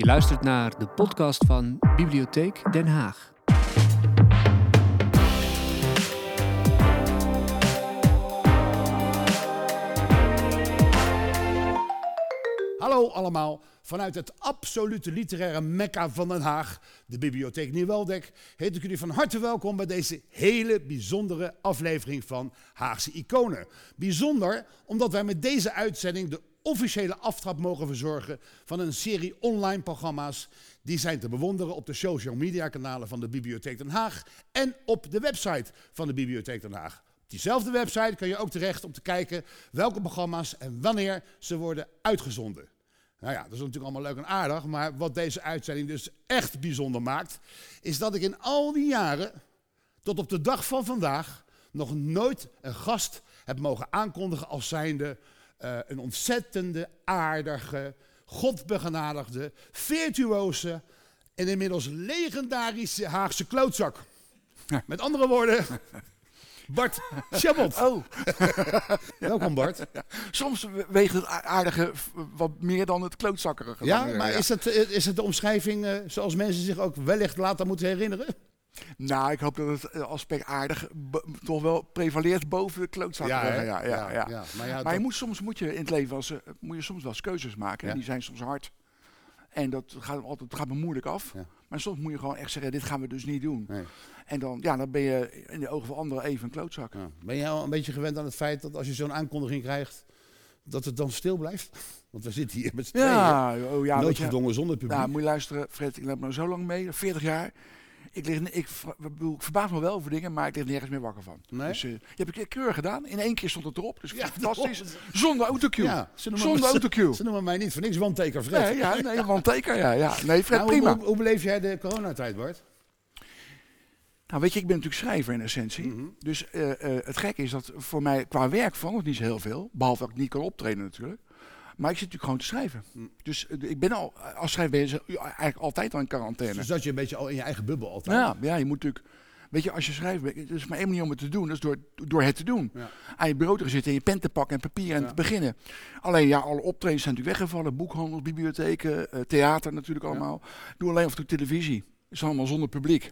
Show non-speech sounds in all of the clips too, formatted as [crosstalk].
Je luistert naar de podcast van Bibliotheek Den Haag. Hallo allemaal, vanuit het absolute literaire mekka van Den Haag, de Bibliotheek Nieuweldek, heet ik jullie van harte welkom bij deze hele bijzondere aflevering van Haagse Iconen. Bijzonder omdat wij met deze uitzending de officiële aftrap mogen verzorgen van een serie online programma's die zijn te bewonderen op de social media kanalen van de Bibliotheek Den Haag en op de website van de Bibliotheek Den Haag. Op diezelfde website kun je ook terecht om te kijken welke programma's en wanneer ze worden uitgezonden. Nou ja, dat is natuurlijk allemaal leuk en aardig, maar wat deze uitzending dus echt bijzonder maakt, is dat ik in al die jaren, tot op de dag van vandaag, nog nooit een gast heb mogen aankondigen als zijnde uh, een ontzettende, aardige, godbegenadigde, virtuose en inmiddels legendarische Haagse klootzak. Met andere woorden, Bart Chabot. Oh. [laughs] Welkom Bart. Soms weegt het aardige wat meer dan het klootzakkerige. Ja, maar Is, het, is het de omschrijving uh, zoals mensen zich ook wellicht later moeten herinneren? Nou, ik hoop dat het aspect aardig toch wel prevaleert boven de klootzakkerige. Ja, ja, ja, ja, ja. Maar, ja, maar je moet, soms moet je in het leven wel eens, moet je soms wel eens keuzes maken. En die zijn soms hard. En dat gaat, altijd, gaat me moeilijk af. Maar soms moet je gewoon echt zeggen, dit gaan we dus niet doen. Nee. En dan, ja, dan ben je in de ogen van anderen even een klootzak. Ben jij al een beetje gewend aan het feit dat als je zo'n aankondiging krijgt, dat het dan stil blijft? [laughs] Want we zitten hier met z'n ja, oh, ja, noodgedwongen zonder publiek. Ja, moet je luisteren, Fred, ik loop nou zo lang mee, 40 jaar. Ik, lig, ik, ik, verbaas me wel over dingen, maar ik lig nergens meer wakker van. Nee? Dus uh, je hebt een keurig gedaan. In één keer stond het erop. Dus ja, fantastisch. Zonder autocue. Ja, Zonder autocue. Ze noemen mij niet voor niks one-taker, Fred. Nee, ja, nee, one-taker, ja, ja. Nee, Fred, nou, prima. Hoe, hoe, beleef jij de coronatijd, Bart? Nou, weet je, ik ben natuurlijk schrijver in essentie. Mm -hmm. Dus uh, uh, het gekke is dat voor mij qua werk van het niet zo heel veel. Behalve dat ik niet kan optreden natuurlijk. Maar ik zit natuurlijk gewoon te schrijven. Dus uh, ik ben al, als schrijver ben je eigenlijk altijd al in quarantaine. Dus dat je een beetje al in je eigen bubbel altijd? Ja, ja je moet natuurlijk... Weet je, als je schrijft, er is maar één manier om het te doen. Dat is door, door het te doen. Ja. Aan je bureau te zitten en je pen te pakken en papier en ja. te beginnen. Alleen ja, alle optredens zijn natuurlijk weggevallen. Boekhandel, bibliotheken, uh, theater natuurlijk allemaal. Ja. Doe alleen af en toe televisie. Dat is allemaal zonder publiek.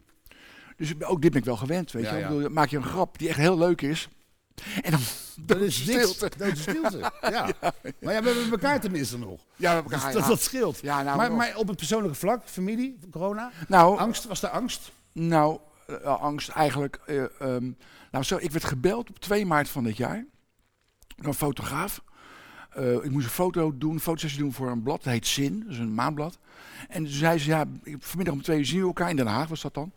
Dus ook dit ben ik wel gewend, weet je. Ik bedoel, maak je een grap die echt heel leuk is. En dan dat is stilte. Dat is stilte. [laughs] Ja. ja. Maar ja, we hebben elkaar tenminste nog. Ja, we hebben elkaar. Dus dat, dat scheelt. Ja, nou, maar, maar, op het persoonlijke vlak, familie, corona, nou, angst, was er angst? Nou, uh, angst eigenlijk. Uh, um, nou, zo, ik werd gebeld op 2 maart van dit jaar door een fotograaf. Uh, ik moest een foto doen, een fotosessie doen voor een blad, dat heet Zin, dat is een maandblad. En toen zei ze, ja, vanmiddag om twee uur zien we elkaar, in Den Haag was dat dan.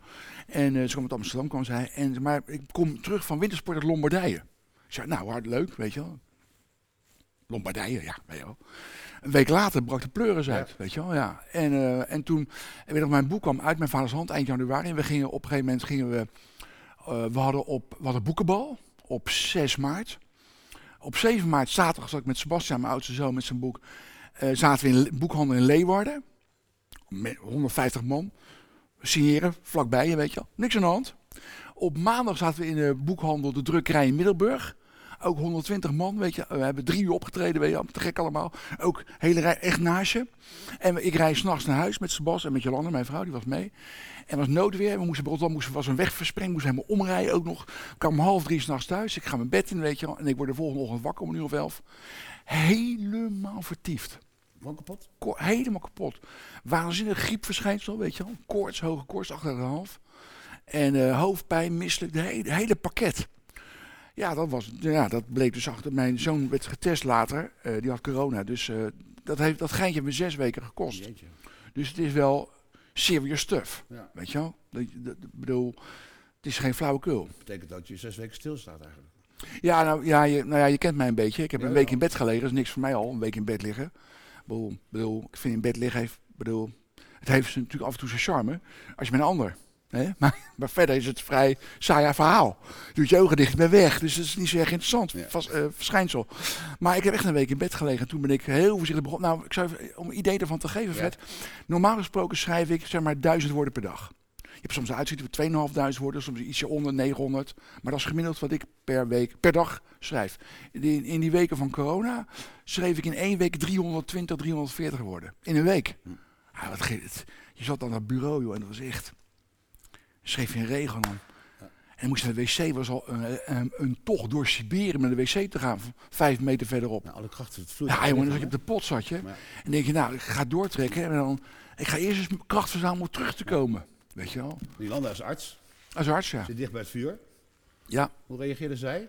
En uh, ze kwam uit Amsterdam, kwam zij. En, maar ik kom terug van wintersport uit Lombardije. Ik zei, nou, hard leuk, weet je wel. Lombardije, ja, weet je wel. Een week later brak de pleuris uit, ja. weet je wel, ja. En, uh, en toen, en weet nog, mijn boek kwam uit mijn vaders hand eind januari. En we gingen op een gegeven moment, gingen we, uh, we hadden op, we hadden boekenbal op 6 maart. Op 7 maart, zaterdag, zat ik met Sebastian, mijn oudste zoon, met zijn boek. Uh, zaten we in boekhandel in Leeuwarden. Met 150 man. Signeren, vlakbij je, weet je wel. Niks aan de hand. Op maandag zaten we in de boekhandel De Drukkerij in Middelburg. Ook 120 man, weet je. We hebben drie uur opgetreden, weet je. Te gek allemaal. Ook hele rij echt naast je. En ik rijd s'nachts naar huis met Sebas en met Jolanda, mijn vrouw, die was mee. En was noodweer. We moesten Rotterdam moesten, was een weg. Moesten helemaal omrijden ook nog. Ik kwam om half drie s'nachts thuis. Ik ga mijn bed in, weet je wel. En ik word de volgende ochtend wakker om een uur of elf. Helemaal vertiefd. Gewoon kapot? Ko helemaal kapot. Waanzinnig griepverschijnsel, weet je wel. Koorts, hoge koorts, 8,5. En uh, hoofdpijn, misselijk, de hele, hele pakket. Ja, dat, was, ja, dat bleek dus achter. Mijn zoon werd getest later. Uh, die had corona. Dus uh, dat, heeft, dat geintje me zes weken gekost. Jeetje. Dus het is wel serious stuff. Ja. Weet je wel? Dat, bedoel, het is geen flauwekul. Dat betekent dat je zes weken stilstaat eigenlijk. Ja, nou ja, je, nou ja, je kent mij een beetje. Ik heb ja, een week in bed gelegen. Dat is niks voor mij al, een week in bed liggen. Bedoel, bedoel, ik vind in bed liggen, heeft, bedoel, het heeft natuurlijk af en toe zijn charme. Als je met een ander. Hè? [laughs] Maar, maar verder is het vrij saai verhaal. Je doet je ogen dicht, ben weg. Dus dat is niet zo erg interessant ja. uh, verschijnsel. Maar ik heb echt een week in bed gelegen. En toen ben ik heel voorzichtig begonnen. Nou, ik zou even, om een idee ervan te geven, Fred. Ja. Normaal gesproken schrijf ik zeg maar duizend woorden per dag. Je hebt soms uitziening van 2.500 woorden, soms ietsje onder 900. Maar dat is gemiddeld wat ik per, week, per dag schrijf. In, in die weken van corona schreef ik in één week 320, 340 woorden. In een week. Hm. Ja, wat het- je zat aan dat bureau, joh, en dat was echt... Schreef je een regel aan. En moest naar de wc, was al een, een, een tocht door Siberië met de wc te gaan, vijf meter verderop. Nou, alle krachten, het vloeit. Ja, jongen, zat je op de pot, zat je. Ja. En denk je, nou, ik ga doortrekken. En dan, ik ga eerst eens kracht verzamelen om terug te komen. Weet je wel? hè. Jolanda is arts, Als arts, ja. zit dicht bij het vuur. Ja, Hoe reageerde zij?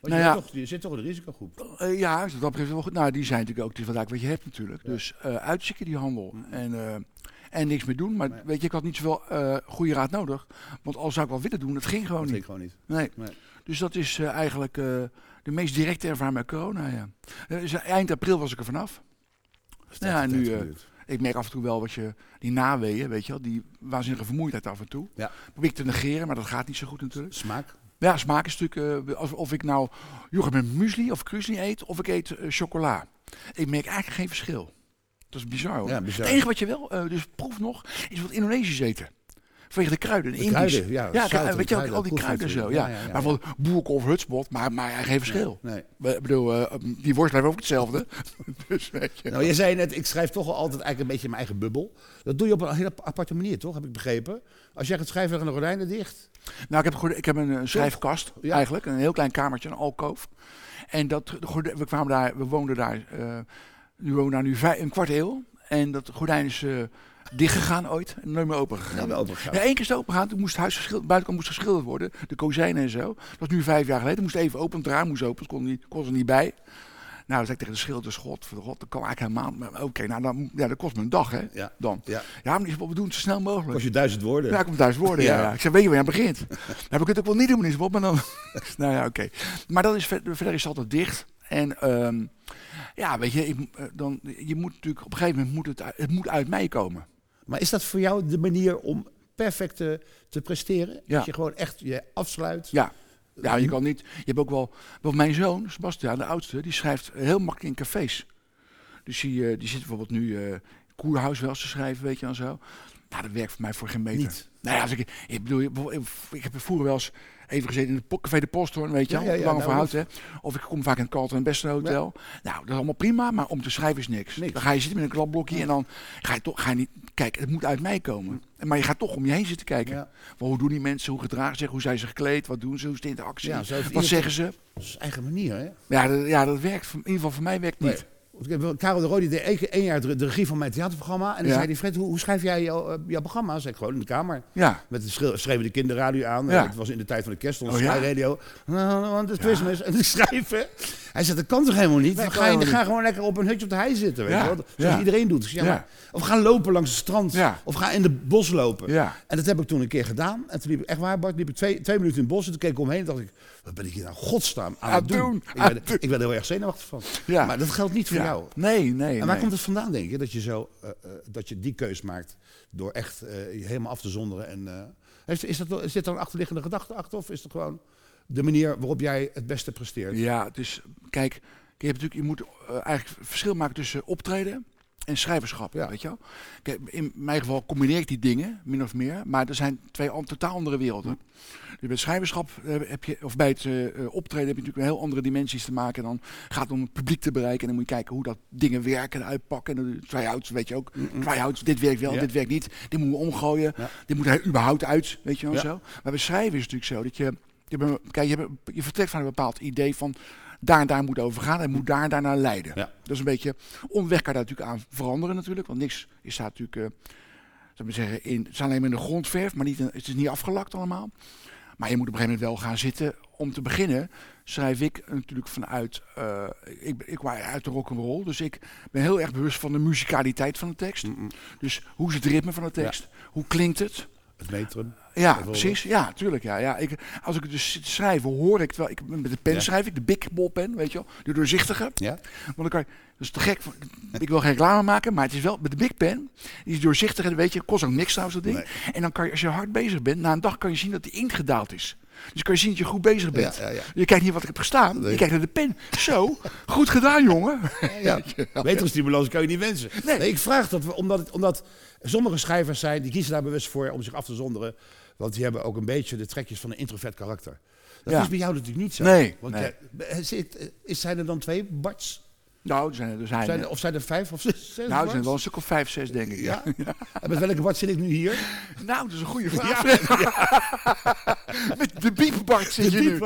Want Nou je, ja. toch, je zit toch in de risicogroep. Eh, ja, dat betreft wel goed. Nou, die zijn natuurlijk ook, het is wat je hebt natuurlijk. Dus eh uitzieken die handel. En, eh, en niks meer doen. Maar Nee. weet je, ik had niet zoveel eh goede raad nodig. Want al zou ik wel willen doen, het ging gewoon Dat niet. ging gewoon niet. Nee. Nee. Dus dat is eh, eigenlijk eh, de meest directe ervaring met corona, ja. Dus eind april was ik er vanaf. Dat Ja, nu. Ik merk af en toe wel wat je, die naweeën, weet je wel, die waanzinnige vermoeidheid af en toe. Ja. Probeer ik te negeren, maar dat gaat niet zo goed natuurlijk. Smaak. Ja, smaak is natuurlijk, eh, of, of ik nou yoghurt met muesli of krusli eet, of ik eet chocola. Ik merk eigenlijk geen verschil. Dat is bizar hoor. Ja, bizar. Het enige wat je wel, eh, dus proef nog, is wat Indonesisch eten. Vanwege de kruiden, de, kruiden, ja, ja, weet je ook, al die kruiden zo. Ja. Ja, ja, ja, maar van boerkool of hutspot, maar, maar geen verschil. Nee. Ik bedoel, eh, die worst blijft ook hetzelfde. [laughs] dus weet je. Nou, je zei net, ik schrijf toch altijd eigenlijk een beetje in mijn eigen bubbel. Dat doe je op een hele aparte manier, toch? Heb ik begrepen. Als jij gaat schrijven, leggen de gordijnen dicht. Nou, ik heb, ik heb een, eh, schrijfkast eigenlijk, een heel klein kamertje, een alkoof. En dat, we kwamen daar, we woonden daar, nu wonen daar nu vij- een kwart eeuw. En dat gordijn is eh dichtgegaan ooit en nooit meer open gegaan. Ja, één keer is het open gegaan, toen moest het huis geschilderd, buitenkant moest geschilderd worden, de kozijnen en zo. Dat is nu vijf jaar geleden, moest even open, het raam moest open, het kon, niet, kon er niet bij. Nou, dan zei ik tegen de schilder, god, voor de god, dat kan eigenlijk helemaal Oké, nou, dan, ja, dat kost me een dag, hè, Ja. dan. Ja. Ja, maar we doen het zo snel mogelijk. Kost je duizend woorden. Ja, ik kom thuis woorden. [laughs] Ja. Ik zeg, weet je waar je aan begint? [laughs] Heb ik het ook wel niet doen, meneer Bob, maar dan... [laughs] nou ja, oké. Maar dat is, ver- verder is het altijd dicht. En ehm, ja, weet je, ik, eh, dan, je moet natuurlijk op een gegeven moment moet het, uit- het moet uit mij komen. Maar is dat voor jou de manier om perfect te, te presteren? Ja. Dat je gewoon echt je afsluit? Ja. Ja, je kan niet. Je hebt ook wel. mijn zoon, Sebastian, de oudste, die schrijft heel makkelijk in cafés. Dus die, eh, die zit bijvoorbeeld nu eh Koerhuis wel eens te schrijven, weet je en zo. Nou, dat werkt voor mij voor geen meter. Niet. Nou ja, als ik, ik bedoel, ik, heb vroeger wel eens even gezeten in het po- café de Posthoorn, weet je wel, ja, ja, Lange nou, hè. Of ik kom vaak in het Carlton Beste Hotel. Nou, dat is allemaal prima, maar om te schrijven is niks. Niks. Dan ga je zitten met een klapblokje en dan ga je toch, ga je niet, kijk, het moet uit mij komen. Maar je gaat toch om je heen zitten kijken. Hoe doen die mensen, hoe gedragen ze zich, hoe zijn ze gekleed, wat doen ze, hoe is de interactie, wat zeggen ze. Dat is eigen manier, hè? Ja, dat, ja, dat werkt, in ieder geval voor mij werkt niet. Nee. Ik Karel de Roo die deed één, jaar de, regie van mijn theaterprogramma. En dan Ja. zei hij, Fred, hoe, hoe schrijf jij jouw, eh, jouw programma? Zeg ik gewoon in de kamer. Ja, Met de schreven de kinderradio aan. Ja. Het was in de tijd van de kerst, onze Oh, Radio. [laughs] Want het is Christmas. En die schrijven. Hij zegt, dat kan toch helemaal niet? Dan ga, je, ga gewoon lekker op een hutje op de hei zitten, weet je wel? Zoals iedereen doet. Maar- of ga lopen langs het strand. Of ga in de bos lopen. En dat heb ik toen een keer gedaan. En toen liep ik, echt waar Bart, liep ik twee, twee minuten in het bos. En toen keek ik omheen en dacht ik, wat ben ik hier nou godsnaam aan het doen? doen, Ik, werd er heel erg zenuwachtig van. Ja. Maar dat geldt niet voor ja. jou. Nee, nee. En waar nee. komt het vandaan, denk je, dat je, zo, eh, eh, dat je die keus maakt door echt eh, je helemaal af te zonderen? En, is dat, zit er een achterliggende gedachte achter of is het gewoon de manier waarop jij het beste presteert? Ja, het is, kijk, je, hebt natuurlijk, je moet eh, eigenlijk verschil maken tussen optreden en schrijverschap, Ja. weet je wel. Kijk, in mijn geval combineer ik die dingen, min of meer, maar er zijn twee an- totaal andere werelden. Dus bij het schrijverschap eh, heb je, of bij het eh, optreden heb je natuurlijk een heel andere dimensies te maken. En dan gaat het om het publiek te bereiken en dan moet je kijken hoe dat dingen werken en uitpakken. En de try-outs, weet je ook. Try-outs, dit werkt wel, Ja. dit werkt niet. Dit moeten we omgooien. Ja. Dit moet er überhaupt uit, weet je wel zo. Maar bij schrijven is het natuurlijk zo dat je je, kijk, je, hebt- je vertrekt van een bepaald idee van daar en daar moet over gaan en moet daar en daar naar leiden. Ja. Dat is een beetje, onderweg kan je daar natuurlijk aan veranderen natuurlijk, want niks is daar natuurlijk, eh, zou ik zeggen, in, het is alleen maar in de grondverf, maar niet, het is niet afgelakt allemaal. Maar je moet op een gegeven moment wel gaan zitten. Om te beginnen schrijf ik natuurlijk vanuit, eh, ik, ik kwam uit de rock'n'roll, dus ik ben heel erg bewust van de muzikaliteit van de tekst. Dus hoe is het ritme van de tekst? Hoe klinkt het? Het metrum. Ja, precies. Ja, tuurlijk. Ja. Ja, ik, als ik het dus zit te schrijven, hoor ik wel. Ik, met de pen Ja. schrijf ik, de big bolpen, weet je wel. De doorzichtige. Ja? Want dan kan je, dat is te gek. Ik wil geen reclame maken, maar het is wel met de big pen. Die is doorzichtig en weet je, kost ook niks trouwens dat ding. Nee. En dan kan je, als je hard bezig bent, na een dag kan je zien dat die inkt gedaald is. Dus kan je zien dat je goed bezig bent. Ja, ja, ja. Je kijkt niet wat ik heb gestaan. Nee. Je kijkt naar de pen. Zo, [laughs] goed gedaan, jongen. Ja, betere [laughs] stimulans kan je niet wensen. Nee. Nee. ik vraag dat omdat, het- omdat sommige schrijvers zijn, die kiezen daar bewust voor om zich af te zonderen. Want die hebben ook een beetje de trekjes van een introvert karakter. Dat Ja. is bij jou natuurlijk niet zo. Nee, Want nee. jij- eh, zit- eh, is, zijn er dan twee Barts? Nou, zijn er, zijn, Zijn er- of zijn er vijf of zes? zes nou, er zijn wel een stuk of vijf, zes, denk ik. Ja. Ja? [laughs] En met welke Bart zit ik nu hier? Nou, dat is een goede vraag. [laughs] Met de biepbart zit je nu. [laughs]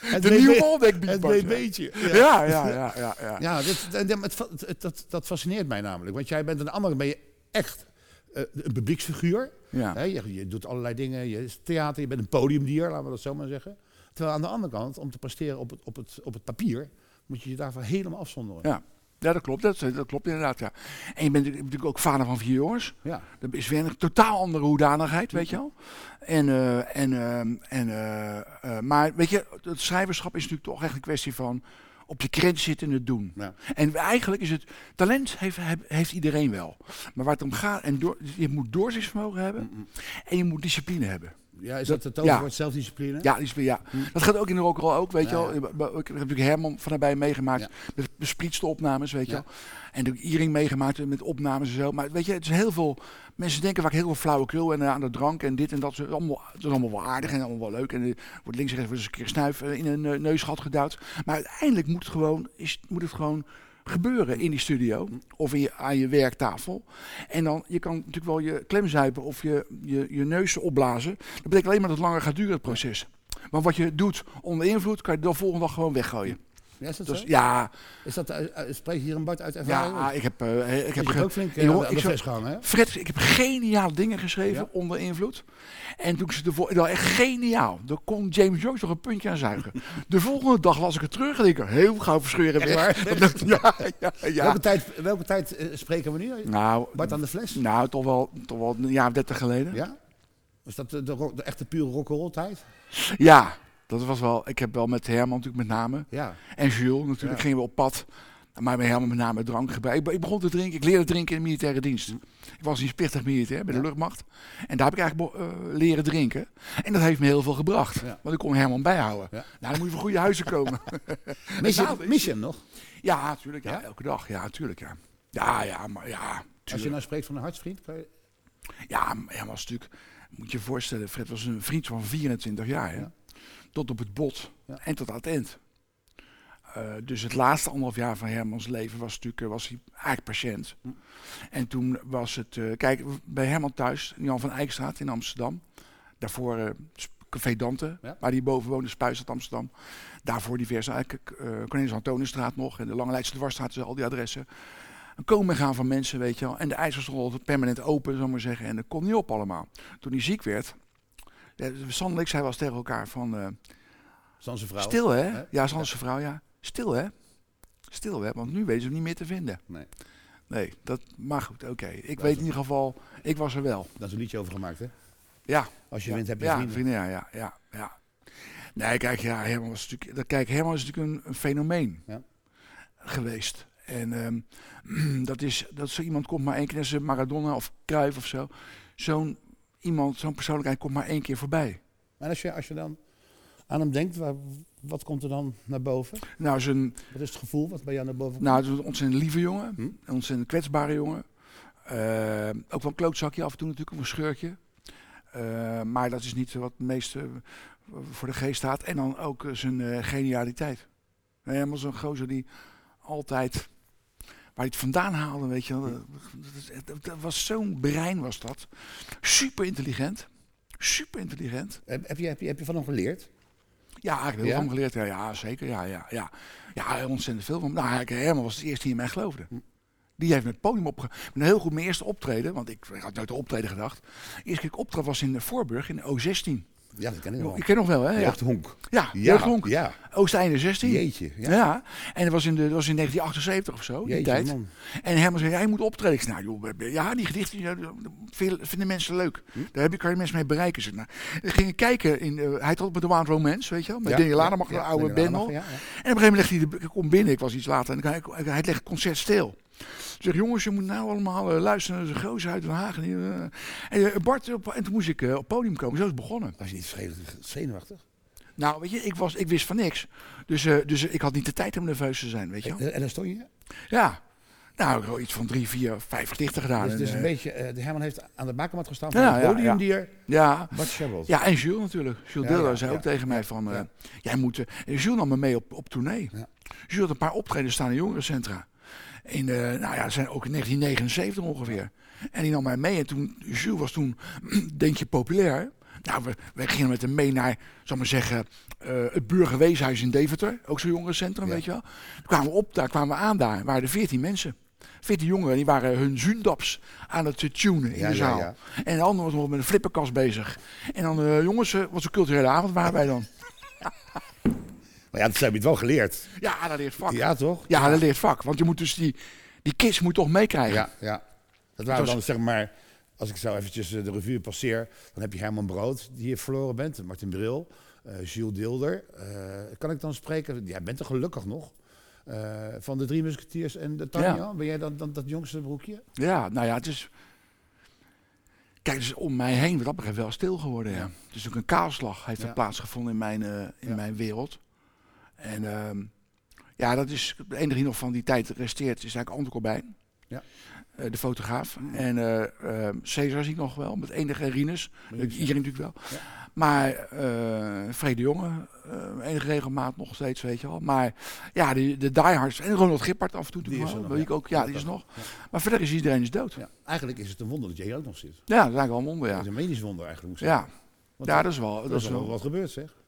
Het De nieuwe Waldeck Het biepbart. BB'tje. Ja, ja, ja, ja. ja. Ja, dat- het, het- dat, dat fascineert mij namelijk. Want jij bent aan de andere ben je echt eh, een publieksfiguur. Ja. Je, je doet allerlei dingen. Je is theater, je bent een podiumdier, laten we dat zo maar zeggen. Terwijl aan de andere kant, om te presteren op het, op het, op het papier, moet je je daarvan helemaal afzonderen. Ja. Ja, dat klopt. Dat, dat klopt inderdaad, ja. En je bent natuurlijk ook vader van vier jongens. Ja. Dat is weer een totaal andere hoedanigheid, weet je wel. En, eh, en, ehm, en, eh, maar weet je, het schrijverschap is natuurlijk toch echt een kwestie van op je krent zitten en het doen. Ja. En eigenlijk is het, talent heeft, heeft iedereen wel. Maar waar het om gaat, en door, je moet doorzettingsvermogen hebben en je moet discipline hebben. Ja, is Dat- dat het ja. zelfdiscipline? Ja, speel- ja. dat gaat ook in de rock'n'roll ook, weet je wel. Ik heb natuurlijk Herman van nabij meegemaakt met besplitste opnames, weet je wel. En ook Iring meegemaakt met opnames en zo. Maar weet je, het is heel veel, mensen denken vaak heel veel flauwekul en eh, aan de drank en dit en dat. Allemaal, het is allemaal wel aardig en allemaal wel leuk. En er wordt links en rechts eens een keer snuif eh, in een neusgat gedouwd. Maar uiteindelijk moet het gewoon, is, moet het gewoon gebeuren in die studio of in je, aan je werktafel. En dan, je kan natuurlijk wel je klemzuipen of je, je, je neus opblazen. Dat betekent alleen maar dat het langer gaat duren, het proces. Maar wat je doet onder invloed, kan je de volgende dag gewoon weggooien. Ja, is dat Dus zo? ja, Is dat, eh, eh, spreek je hier een Bart uit ervaring? ja, ik heb, ik heb ge- ook flink ik gehangen, hè? Fred, ik heb geniale dingen geschreven Ja? onder invloed. En toen ik ze ervoor, wel echt geniaal. Daar kon James Joyce nog een puntje aan zuigen. [laughs] De volgende dag las ik het terug en ik heel gauw verscheuren weg. waar? [laughs] Ja, ja, ja. Welke tijd, welke tijd eh, spreken we nu? Nou, Bart aan de fles? nou toch, wel, toch wel een jaar of dertig geleden. Ja? Was dat de, de echte pure rock'n'roll tijd? Ja, dat was wel. Ik heb wel met Herman natuurlijk met name. Ja. En Jules natuurlijk Ja. gingen we op pad. Maar met Herman met name drank. Ik, begon te drinken. Ik leerde drinken in de militaire dienst. Ik was dienstplichtig militair bij de Ja. luchtmacht. En daar heb ik eigenlijk eh, leren drinken. En dat heeft me heel veel gebracht. Want ik kon Herman bijhouden. Nou, dan moet je van goede huizen komen. [laughs] [laughs] Mis je, Nou, mis je hem nog? ja, natuurlijk. Ja, elke dag. Ja, natuurlijk. Ja. Ja, ja, maar ja. Als je nou spreekt van een hartsvriend, kan je... Ja, Herman was natuurlijk. Moet je je voorstellen, Fred was een vriend van 24 jaar. Hè? Tot op het bot. En tot aan het eind. Eh, dus het laatste anderhalf jaar van Hermans leven was, natuurlijk, eh, was hij eigenlijk patiënt. Hm. En toen was het. eh, kijk, bij Herman thuis, in Jan van Eyckstraat in Amsterdam. Daarvoor Sp- Café Dante, Ja. waar hij boven woonde, Spuistad Amsterdam. Daarvoor diverse, eigenlijk Cornelis Antoniusstraat nog. En de Lange Leidse Dwarsstraat, dus al die adressen. Een komen en gaan van mensen, weet je wel. En de stond altijd permanent open, zal ik maar zeggen. En dat kon niet op allemaal. Toen hij ziek werd. Sander en ik zei wel tegen elkaar van... eh, Sanse vrouw. Stil hè? Ja, Sanderse vrouw, ja. Stil hè? Stil hè? Want nu weten ze hem niet meer te vinden. Nee. Nee, dat maar goed, oké. Ik Dat weet in ieder geval, ik was er wel. Daar is een liedje over gemaakt, hè? Ja. Als je ja. wint, heb je ja, vrienden. Ja, ja, ja, ja. Nee, kijk, ja, Herman was natuurlijk, dat- kijk, Herman is natuurlijk een, een fenomeen Ja. geweest. En ehm, [clears throat] dat is, dat zo iemand komt maar één keer, Maradona of Cruyff of zo. Zo'n iemand, zo'n persoonlijkheid komt maar één keer voorbij. En als je, als je dan aan hem denkt, waar, wat komt er dan naar boven? Nou, zijn, Wat is het gevoel wat bij jou naar boven komt? nou, het is een ontzettend lieve jongen. Hm? Een ontzettend kwetsbare jongen. Eh, ook wel een klootzakje af en toe natuurlijk, of een scheurtje. Eh, maar dat is niet wat het meeste voor de geest staat. En dan ook eh, zijn eh, genialiteit. Helemaal zo'n gozer die altijd... Waar hij het vandaan haalde, weet je wel. Dat, was zo'n brein was dat. Super intelligent. Super intelligent. Heb, je, heb, je, heb je van hem geleerd? Ja, ik heb heel Ja? van geleerd. Ja, ja zeker. Ja, ja, ja. ja, ontzettend veel van. Nou, eigenlijk, Herman was de eerste die in mij geloofde. Hm. Die heeft met het podium opge... Met heel goed mijn eerste optreden, want ik, had nooit een optreden gedacht. De eerste keer ik optrad was in Voorburg in O16. Ja, dat ken ik wel. Ik ken nog wel, hè? Ja, Jeugdhonk. ja, Ja, Jeugdhonk. ja. Oosteinde 16. Jeetje. Ja. Ja. en dat was in, de, dat was in 1978 of zo, die tijd. man. En Herman zei, jij moet optreden. Ik zei, nou joh, ja, die gedichten veel- vinden mensen leuk. Hm? Daar heb je, kan je mensen mee bereiken. Ik zei, nou, we gingen kijken, in, eh, hij had met de Wild Romance, weet je wel. Met Ja, Lademach, ja, de oude. En op een gegeven moment legt hij de, ik kom binnen, ik was iets later, en hij, hij legt het concert stil. Ik zeg, jongens, je moet nou allemaal eh, luisteren naar de gozer uit Den Haag. En, eh, en, eh, Bart, op- en toen moest ik op het podium komen, zo is het begonnen. Was je niet zenuwachtig? Nou, weet je, ik, was, ik wist van niks. Dus, dus ik had niet de tijd om nerveus te zijn, weet je. En, en daar stond je? Ja. Nou, wel iets van drie, vier, vijf gedichten gedaan. Dus, En, dus een beetje, de Herman heeft aan de bakermat gestaan van Ja, het ja, podiumdier ja, Bart Sherwold. ja, en Jules natuurlijk. Jules Ja, Diller ja, zei ja, ook tegen mij ja, van, ja. jij moet... Jules nam me mee op, op tournee. Ja. Jules had een paar optredens staan in jongerencentra. In, eh, nou ja, zijn ook in 1979 ongeveer. En die nam mij mee. En toen, Jules was toen, [clears throat] denk je, populair. Nou, we, we gingen met hem mee naar, zal maar zeggen, eh, het Burgerweeshuis in Deventer. Ook zo'n jongerencentrum, Ja. weet je wel. Toen kwamen we op, daar kwamen we aan daar. waren er 14 mensen. 14 jongeren, die waren hun zundaps aan het eh, tunen in Ja, de zaal. ja. En de ander was nog met een flipperkast bezig. En dan, eh, jongens, wat een culturele avond waren wij dan. [laughs] Maar ja, dat heb je het wel geleerd. Ja, dat leert vak. Ja, Ja, toch? dat leert vak. Want je moet dus die, die kids moet toch meekrijgen. Ja, ja. Dat waren was- dan, zeg maar, als ik zo eventjes eh, de revue passeer, dan heb je Herman Brood, die je verloren bent, Martin Bril, eh Jules Dilder. Eh, kan ik dan spreken? Jij bent er gelukkig nog. Van de drie musketiers en de Tanja, Ja. ben jij dan, dan dat jongste broekje? Ja, nou ja, het is... Kijk, het is om mij heen wat dat betreft wel stil geworden, ja. Ja. Het is ook een kaalslag heeft Ja. er plaatsgevonden in mijn, in Ja. mijn wereld. En ehm, ja, dat is het enige die nog van die tijd resteert, is eigenlijk Anton Corbijn. Ja. Eh, de fotograaf. En eh ehm, Cesar zie ik nog wel, met enige Rinus. Iedereen natuurlijk wel. Ja. Maar eh Vrede Jonge, enige regelmaat nog steeds, weet je wel. Maar ja, die, de diehards. En Ronald Gippard af en toe. Die is wel, nog, ja. ik ook. Ja, die is Ja. nog. Maar verder is iedereen is dood. Ja, Ja. Eigenlijk is het een wonder dat jij hier ook nog zit. dat is eigenlijk wel een wonder, ja. is een medisch wonder eigenlijk, moet ik Ja, zeggen. Ja dat is wel. Dat is is wel wel wat gebeurd, zeg.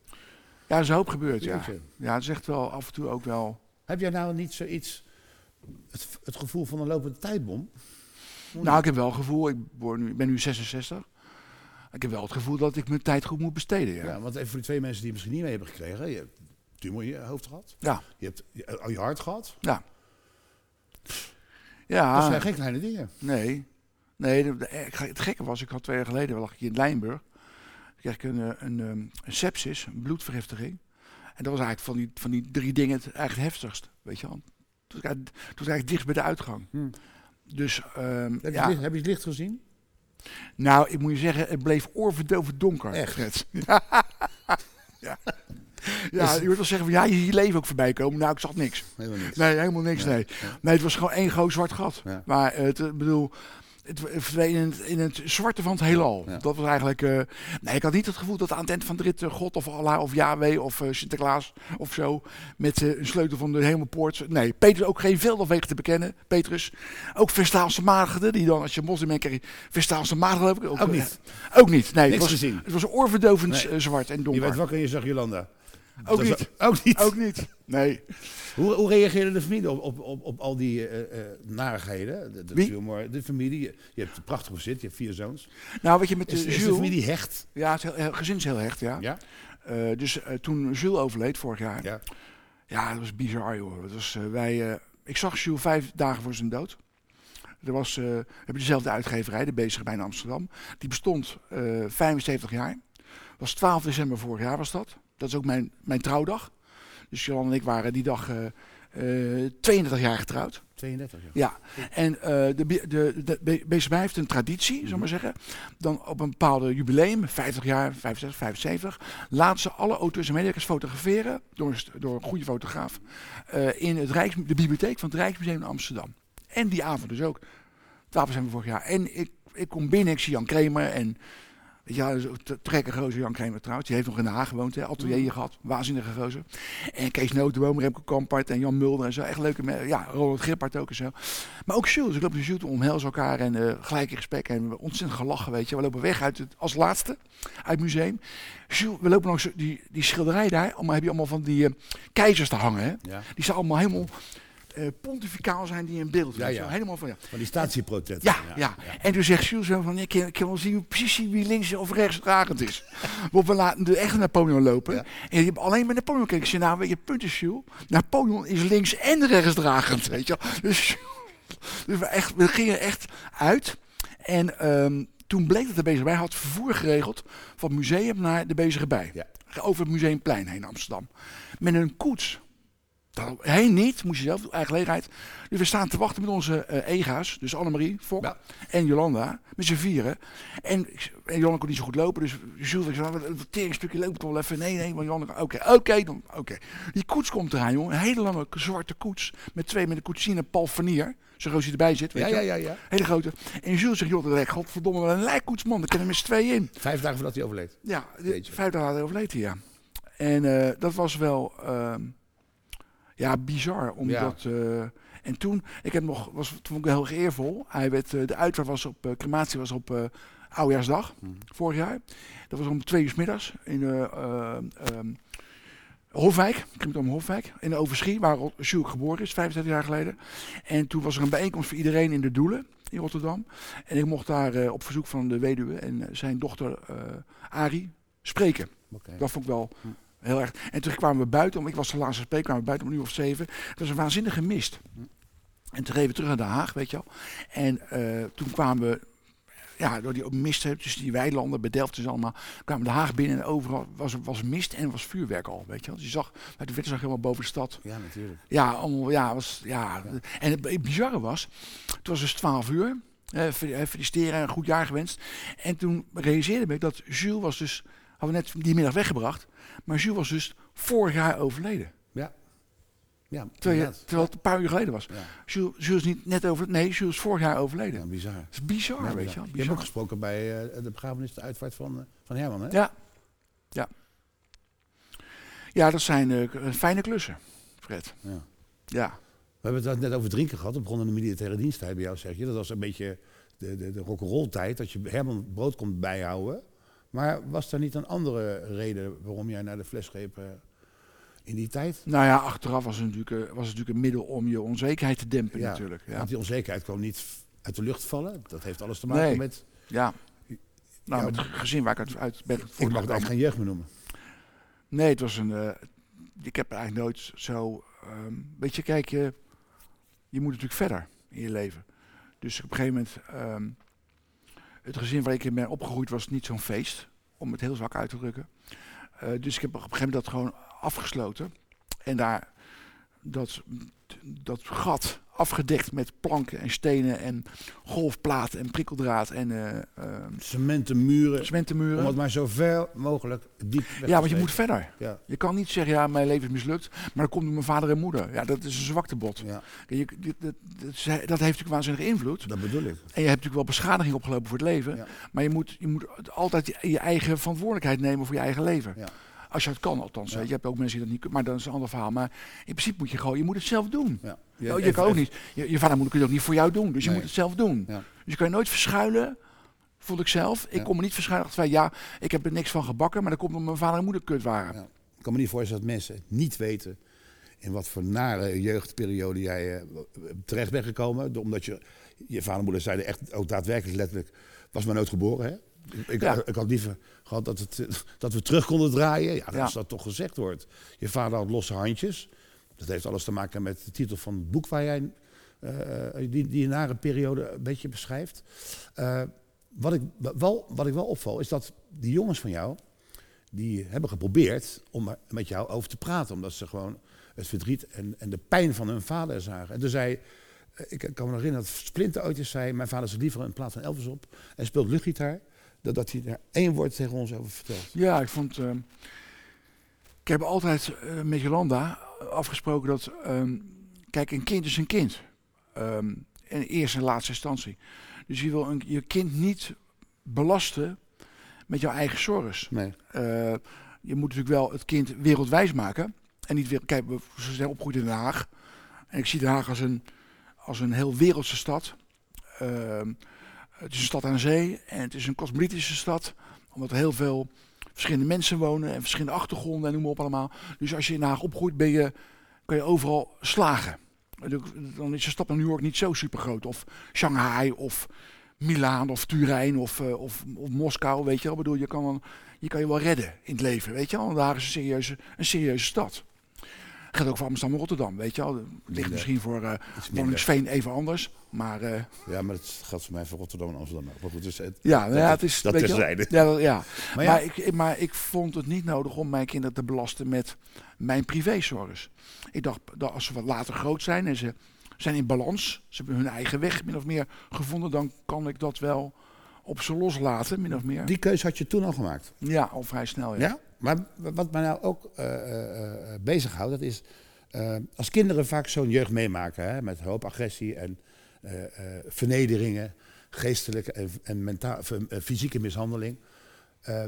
Ja, er is een hoop gebeurd, ja. Ja, het is echt wel af en toe ook wel... Heb jij nou niet zoiets, het, het gevoel van een lopende tijdbom? Nou, ik heb wel het gevoel, ik word nu, ik ben nu 66. Ik heb wel het gevoel dat ik mijn tijd goed moet besteden, ja. Ja, want even voor die twee mensen die het misschien niet mee hebben gekregen. Je hebt tumor in je hoofd gehad. Ja, Je hebt al je hart gehad. ja. Dat Ja, zijn geen kleine dingen. nee. Nee, het gekke was, ik had twee jaar geleden, lag ik in Lijnburg. Kreeg ik een, eh, een, ehm, een sepsis, een bloedvergiftiging. En dat was eigenlijk van die, van die drie dingen het eigenlijk het heftigst, weet je wel. Toen was toen was eigenlijk dicht bij de uitgang. Hm. Dus, ehm, Heb, je ja. het licht, heb je het licht gezien? Nou, ik moet je zeggen, het bleef oorverdovend donker. Echt? [laughs] Ja. ja. Ja, je moet wel zeggen van ja, je ziet je leven ook voorbij komen. Nou, ik zag niks. Helemaal niks. Nee, helemaal niks, nee. Nee, het was gewoon één groot zwart gat. Ja. Maar het, ik bedoel, het verdween in het, in het zwarte van het heelal. Ja. Dat was eigenlijk... eh, nee, ik had niet het gevoel dat aan het eind van de rit eh, God of Allah of Yahweh of eh, Sinterklaas of zo... met eh, een sleutel van de hemelpoort... Nee, Petrus ook geen velden wegen te bekennen. Petrus. Ook Vestaalse maagden, die dan als je moslim bent je Vestaalse maagden. geloof ik. Ook niet. eh, ook niet, nee. Niks Het was, gezien. het was oorverdovend Nee. zwart en Je donker. werd wakker en je zag Jolanda. Ook Dat niet. Ook niet. Ook niet. Nee. Hoe, hoe reageerde de familie op, op, op, op al die eh, narigheden? De, de, Wie? tumor, de familie. Je, hebt een prachtig gezin, je hebt vier zoons. Nou, weet je, met de Is, is de Jules... familie hecht? Ja, het heel, gezin is heel hecht, ja. Ja? Eh, dus toen Jules overleed vorig jaar, ja, Ja. dat was bizar joh. Dat was, wij, ik zag Jules vijf dagen voor zijn dood. Er was, we hebben dezelfde uitgeverij, de Bezige bij in Amsterdam. Die bestond eh 75 jaar. was 12 december vorig jaar was dat. Dat is ook mijn, mijn trouwdag. Dus Johan en ik waren die dag eh, eh, 32 jaar getrouwd. 32, ja. Ja, en eh, de, de, de, BCB heeft een traditie, zullen we maar zeggen. Dan op een bepaalde jubileum, 50 jaar, 65, 75, laten ze alle auteurs en medewerkers fotograferen door, door een goede fotograaf eh, in het Rijks, de bibliotheek van het Rijksmuseum in Amsterdam. En die avond dus ook, 12 december vorig jaar. En ik, ik kom binnen, ik zie Jan Kramer en ja, dus te trekken gozer Jan Kramer trouwens. Die heeft nog in Den Haag gewoond, hè, atelier hier gehad. Waanzinnige gozer. En Kees Notenboom, Remco Kampart en Jan Mulder en zo. Echt leuke mensen. Ja, Ronald Gippard ook en zo. Maar ook Jules. Ik loop met Jules omhelzen elkaar en eh, gelijk in gesprek. En ontzettend gelachen, weet je. We lopen weg uit het, als laatste uit het museum. Jules, we lopen langs die, die schilderij daar. Allemaal heb je allemaal van die eh, keizers te hangen, hè. ja. Die zijn allemaal helemaal eh, pontificaal zijn die in beeld. Ja, ja. wel. Helemaal van, ja. Van die statieprotest. Ja, ja, En toen zegt Jules zo van, ik kan, ik kan wel zien precies wie links of rechts dragend is. Want we laten de echte Napoleon lopen. En je hebt alleen maar Napoleon gekeken. Ik zei, nou, weet je, punt is, Jules. Napoleon is links en rechts dragend, weet je. Dus, dus we, echt, we gingen echt uit. En ehm, toen bleek dat de bezige bij had vervoer geregeld van het museum naar de bezige bij. Over het Museumplein heen in Amsterdam. Met een koets. Dat heen niet, moest je zelf, eigen gelegenheid. Dus we staan te wachten met onze eh, ega's. Dus Annemarie, Fok Ja. en Jolanda. Met z'n vieren. En, en Jolanda kon niet zo goed lopen. Dus Jules, ik zei, "Nou, een teringstukje loopt toch wel even. Nee, nee, maar Jolanda, oké, oké, dan, oké. Die koets komt eraan, jongen. Een hele lange zwarte koets. Met twee, met een koetsier en Paul Vernier. Zo groot hij erbij zit, weet Ja, je ja, wel. ja, ja. Hele grote. En Jules zegt, joh, direct, godverdomme, wat een lijkkoetsman. Daar kennen we met z'n tweeën in. Vijf dagen voordat hij overleed. Ja, vijf dagen overleed hij, ja. En eh, dat was wel, ehm, ja, bizar. Omdat, eh, en toen, ik heb nog, was, toen vond ik heel erg eervol. Hij werd, eh, de uitvaart was op, eh, crematie was op Oudjaarsdag, Mhm. vorig jaar. Dat was om twee uur 's middags in ehm, Hofwijk, om Hofwijk, in de Overschie, waar Jules geboren is, 35 jaar geleden. En toen was er een bijeenkomst voor iedereen in de Doelen in Rotterdam. En ik mocht daar op verzoek van de weduwe en zijn dochter Arie spreken. Dat vond ik wel Hm. Heel erg. En toen kwamen we buiten, om, ik was de laatste spreker, kwamen we buiten om een uur of zeven. Het was een waanzinnige mist. En toen reden we terug naar Den Haag, weet je wel. En eh, toen kwamen we, ja, door die mist, tussen die weilanden, bij Delft dus allemaal, kwamen we Den Haag binnen en overal was, was mist en was vuurwerk al, weet je wel. Dus je zag, uit de witte zag helemaal boven de stad. Ja, natuurlijk. Ja, allemaal, ja, was, ja. En het, bizarre was, het was dus 12 uur. Eh, feliciteren en een goed jaar gewenst. En toen realiseerde ik dat Jules was dus, hadden we net die middag weggebracht, maar Jules was dus vorig jaar overleden. Ja. Ja, Terwijl, je- terwijl het een paar uur geleden was. Ja. Jules, Jules is niet net over, nee, Jules is vorig jaar overleden. Ja, bizar. Dat is bizar, Ja, weet bizar. je wel. Je hebt ook gesproken bij eh, de begrafenis, de uitvaart van, eh, van Herman, hè? Ja. Ja. Ja, dat zijn k- fijne klussen, Fred. Ja. Ja. We hebben het net over drinken gehad. Dat begon in de militaire diensttijd bij jou, zeg je. Dat was een beetje de, de, de rock'n'roll tijd. Dat je Herman brood kon bijhouden. Maar was er niet een andere reden waarom jij naar de fles greep eh, in die tijd? Nou ja, achteraf was het natuurlijk, eh, was het natuurlijk een middel om je onzekerheid te dempen Ja, natuurlijk. Ja. Want die onzekerheid kwam niet uit de lucht vallen. Dat heeft alles te maken Nee. met... Ja. Nou, met het gezin waar ik uit, uit ben Ik mag het eigenlijk geen jeugd meer noemen. Nee, het was een. eh, ik heb eigenlijk nooit zo. ehm, weet je, kijk, je, je moet natuurlijk verder in je leven. Dus op een gegeven moment. ehm, het gezin waar ik in ben opgegroeid was niet zo'n feest. Om het heel zwak uit te drukken. Eh, dus ik heb op een gegeven moment dat gewoon afgesloten. En daar dat, dat gat afgedekt met planken en stenen en golfplaten en prikkeldraad en eh ehm, Cementen muren. Om het maar zo ver mogelijk diep weg Ja, want je moet verder. Ja, Je kan niet zeggen, ja, mijn leven is mislukt, maar dat komt door mijn vader en moeder. Ja, dat is een zwaktebod. ja, Je, dat, dat, dat heeft natuurlijk waanzinnige invloed. dat bedoel ik. En je hebt natuurlijk wel beschadiging opgelopen voor het leven. Ja. Maar je moet, je moet altijd je, je eigen verantwoordelijkheid nemen voor je eigen leven. Ja. Als je het kan, althans. Ja. Je Je hebt ook mensen die dat niet kunnen, maar dat is een ander verhaal. Maar in principe moet je gewoon, je moet het zelf doen. Ja. je even- kan ook niet. Je, je vader kunnen het ook niet voor jou doen. Dus je moet het zelf doen. Dus je kan je nooit verschuilen. Vond ik zelf. Ik Ja. kon me niet verschuilen achter van ja, ik heb er niks van gebakken, maar dat komt omdat mijn vader en moeder kut waren. Ja. Ik kan me niet voorstellen dat mensen niet weten in wat voor nare jeugdperiode jij eh, terecht bent gekomen. Omdat je, je vader en moeder zeiden echt ook daadwerkelijk letterlijk, was maar nooit geboren hè? Ik, Ja. ik had liever gehad dat, het, eh, [laughs] dat we terug konden draaien. Ja, Ja. als dat toch gezegd wordt. Je vader had losse handjes. Dat heeft alles te maken met de titel van het boek waar jij, eh, die, die nare periode een beetje beschrijft. Eh, wat, ik wel, wat ik wel opval is dat die jongens van jou, die hebben geprobeerd om met jou over te praten. Omdat ze gewoon het verdriet en, en de pijn van hun vader zagen. En toen zei, eh, ik kan me nog herinneren dat Splinter ooit eens zei... mijn vader zit liever een plaat van Elvis op en speelt luchtgitaar... dan dat hij daar één woord tegen ons over vertelt. Ja, ik vond. ehm, ik heb altijd eh, met Jolanda afgesproken dat. ehm, kijk, een kind is een kind. Ehm, in eerste en laatste instantie. Dus je wil een, je kind niet belasten met jouw eigen zorgen. Nee. Eh, je moet natuurlijk wel het kind wereldwijs maken. En niet weer. Kijk, we ze zijn opgegroeid in Den Haag. En ik zie Den Haag als een, als een heel wereldse stad. Ehm, het is een stad aan zee en het is een cosmopolitische stad. Omdat er heel veel verschillende mensen wonen en verschillende achtergronden en noem maar op allemaal. Dus als je in Haag opgroeit, ben je, kan je overal slagen. Dan is de stad naar New York niet zo super groot. Of Shanghai of Milaan of Turijn of, eh, of, of Moskou, weet je wel. Ik bedoel, je kan, je kan je wel redden in het leven, weet je wel. Is een serieuze, een serieuze stad. Gaat ook voor Amsterdam en Rotterdam, weet je wel. Het ligt misschien voor eh Iets minder. Woningsveen even anders. Maar eh, Ja, maar het gaat voor mij voor Rotterdam en Amsterdam ook. Maar goed, dus het, ja, nou ja, het is... dat terzijde. Ja, dat- ja. Maar Maar, ja, ik, ik- maar ik vond het niet nodig om mijn kinderen te belasten met mijn privézorgen. Ik dacht dat als ze wat later groot zijn en ze zijn in balans, ze hebben hun eigen weg min of meer gevonden, dan kan ik dat wel op ze loslaten, min of meer. die keuze had je toen al gemaakt. Ja, al vrij snel. Ja. Ja? Maar wat mij nou ook eh eh, eh, bezighoudt, dat is... als kinderen vaak zo'n jeugd meemaken, hè, met hoop agressie en vernederingen, geestelijke en, en menta- of, eh, fysieke mishandeling.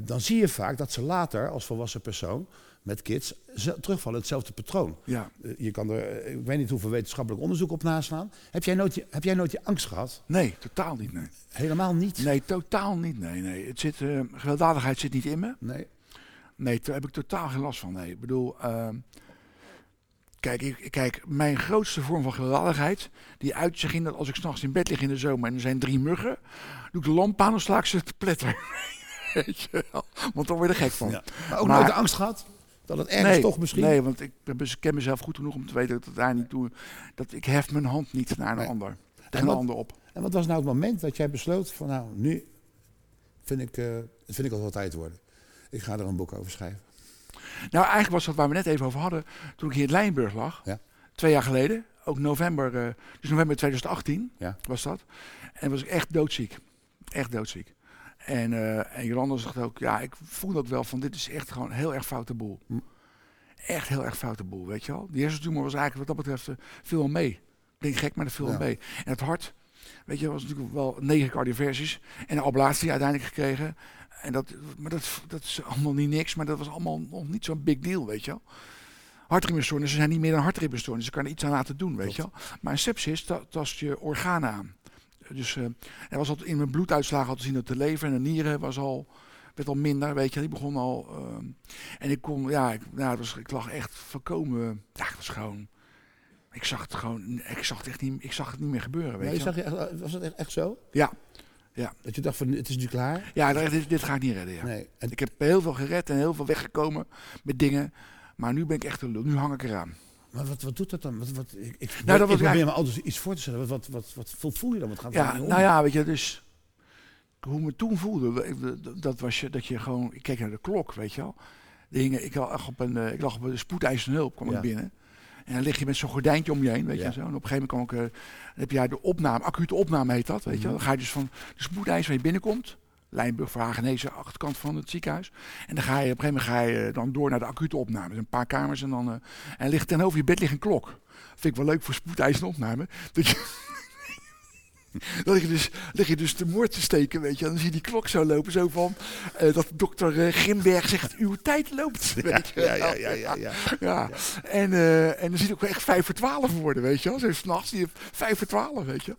dan zie je vaak dat ze later als volwassen persoon met kids terugvallen hetzelfde patroon. Ja. Je kan er, ik weet niet hoeveel wetenschappelijk onderzoek op naslaan. Heb jij nooit je, heb jij nooit je angst gehad? Nee, totaal niet. Nee, Helemaal niet? nee totaal niet. Nee, nee. Het zit, eh, gewelddadigheid zit niet in me. Nee. Nee, daar heb ik totaal geen last van. Nee, ik bedoel, ehm, kijk, ik, kijk, mijn grootste vorm van gewelddadigheid, die uit zich in dat als ik s'nachts in bed lig in de zomer en er zijn drie muggen, doe ik de lamp aan en sla ik ze te pletter. [laughs] Weet je wel? Want dan word je er gek van. Ja. Maar ook Maar- nooit de angst gehad? Dat het ergens nee, toch misschien... Nee, want ik ik ken mezelf goed genoeg om te weten dat het daar niet toe. Dat ik hef mijn hand niet naar een Nee. ander. En Tegen een ander op. En wat was nou het moment dat jij besloot van nou, nu vind ik, eh vind ik al wel tijd worden. Ik ga er een boek over schrijven. Nou, eigenlijk was dat waar we net even over hadden. Toen ik hier in Lijnburg lag. Ja. Twee jaar geleden. Ook november. eh, dus november 2018 Ja. was dat. En was ik echt doodziek. Echt doodziek. En, eh en Jolanda zegt ook, ja, ik voelde ook wel van dit is echt gewoon heel erg foute boel. Hm. Echt heel erg foute boel, weet je wel. Die hersentumor was eigenlijk wat dat betreft eh, veel wel mee. Klinkt gek, maar dat viel wel Ja. mee. En het hart, weet je, was natuurlijk wel negen cardioversies. En een ablatie uiteindelijk gekregen. En dat, maar dat, dat is allemaal niet niks, maar dat was allemaal nog niet zo'n big deal, weet je wel. Hartritmestoornissen zijn niet meer dan hartritmestoornissen. Ze kan er iets aan laten doen, weet je wel. Maar een sepsis ta- tast je organen aan. Dus eh, er was al in mijn bloeduitslagen al te zien dat de lever en de nieren was al, werd al minder, weet je. Die begon al... ehm, en ik kon, ja, ik, nou, het was, ik lag echt volkomen... Ja, het was gewoon... Ik zag het gewoon, ik zag het echt niet, ik zag het niet meer gebeuren, weet Nee, je. zag je was dat echt, echt zo? Ja, Dat je dacht van het is nu klaar? ja dit, dit ga ik niet redden, ja. Nee. En, Ik heb heel veel gered en heel veel weggekomen met dingen. Maar nu ben ik echt een lul. Nu hang ik eraan. maar wat, wat doet dat dan? Wat, wat, ik ik, Nou, dat ik was probeer me altijd iets voor te stellen. Wat, wat, wat, wat voel- voel je dan? Wat gaat Ja, nou ja, weet je, dus hoe me toen voelde, dat- was je, dat je gewoon, ik keek naar de klok, weet je wel. De hingen, ik, lag op een, eh, ik lag op een spoedeisende hulp, kwam Ja. ik binnen. En dan lig je met zo'n gordijntje om je heen, weet Ja. je zo. En op een gegeven moment ik, eh, dan heb je daar de opname, acute opname heet dat, weet je wel. Mhm. Dan ga je dus van de spoedeis waar je binnenkomt, Lijnburg, Verhagenese, achterkant van het ziekenhuis. En dan ga je op een gegeven moment ga je dan door naar de acute opname. Dus een paar kamers en dan, eh, en ligt tegenover je bed ligt een klok. Vind ik wel leuk voor spoedeisende opname. Dat je, dan lig je, dus, lig je dus de moord te steken, weet je. En dan zie je die klok zo lopen, zo van... eh, dat dokter eh, Grimberg zegt, uw tijd loopt. weet je Ja, ja, ja, ja, ja. Ja, en, eh, en dan zie je ook echt vijf voor twaalf worden, weet je wel. Zo s'nachts je vijf voor twaalf, weet je.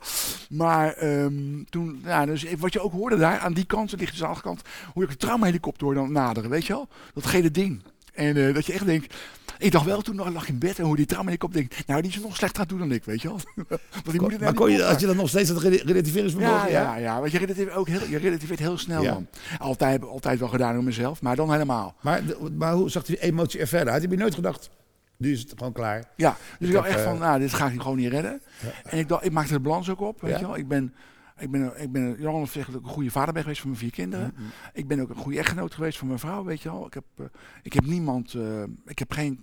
Maar ehm, toen, ja, dus wat je ook hoorde daar, aan die kant, de lichte kant, hoe ik een traumahelikopter hoorde dan naderen, weet je wel. Dat gele ding. En dat je echt denkt, ik dacht wel toen nog lag ik in bed en hoe die traumahelikopter denkt, nou die is nog slechter aan het doen dan ik, weet je wel. [laughs] Want die Maar kon je, als je dan nog steeds dat rela- relativeringsvermogen... Ja, ja, ja, want je relativeert ook heel, je relativeert heel snel Ja. man. Altijd, altijd wel gedaan door mezelf, maar dan helemaal. Maar, maar hoe zag die emotie er verder uit? Heb je nooit gedacht, nu is het gewoon klaar? Ja, dus ik, dacht echt eh, van, nou, dit ga ik gewoon niet redden. En ik, dacht, ik maakte de balans ook op, weet Ja. je wel. Ik ben, ik ben, ik ben Jan zegt dat ik een goede vader ben geweest voor mijn vier kinderen. Mm-hmm. Ik ben ook een goede echtgenoot geweest voor mijn vrouw, weet je wel. Ik heb, eh, ik heb niemand, eh, ik heb geen,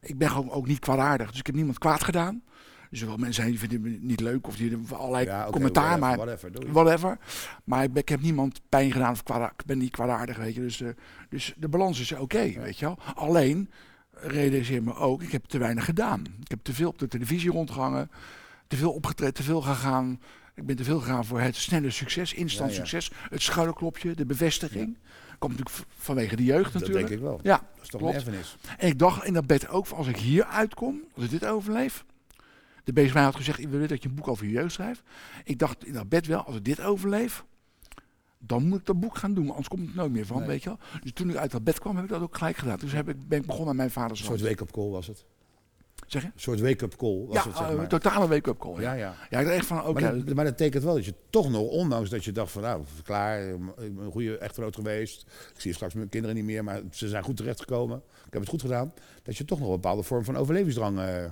ik ben gewoon ook niet kwaadaardig. Dus ik heb niemand kwaad gedaan. Dus er wel mensen zijn die vinden me niet leuk of die allerlei Ja, commentaar, whatever, maar whatever, whatever. Maar ik ben, ik heb niemand pijn gedaan of kwaada, ik ben niet kwaadaardig, weet je. Dus, eh, dus de balans is oké, weet je wel. Alleen realiseer me ook, ik heb te weinig gedaan. Ik heb te veel op de televisie rondgehangen, te veel opgetreden, te veel gegaan. Ik ben te veel gegaan voor het snelle succes, instant Ja, ja. succes, het schouderklopje, de bevestiging. Komt natuurlijk vanwege de jeugd Dat natuurlijk. denk ik wel. Ja, Dat is toch klopt. een erfenis. en ik dacht in dat bed ook, als ik hier uitkom, als ik dit overleef. De mij had gezegd, ik wil dat je een boek over je jeugd schrijft. Ik dacht in dat bed wel, als ik dit overleef, dan moet ik dat boek gaan doen. Anders komt het nooit meer van, Nee. weet je wel. Dus toen ik uit dat bed kwam, heb ik dat ook gelijk gedaan. Dus heb ik, ben ik begonnen aan mijn vaders Een soort hand. wake-up call was het. Zeg je? Een soort wake-up call was Ja, het, zeg eh, maar. totale wake-up call. Ja, Ja, ja. ja. ik dacht echt van, oké. Maar, dat, maar dat betekent wel dat je toch nog, ondanks dat je dacht van nou, klaar, ik ben een goede echtgenoot geweest. Ik zie straks mijn kinderen niet meer, maar ze zijn goed terechtgekomen. Ik heb het goed gedaan. Dat je toch nog een bepaalde vorm van overlevingsdrang eh,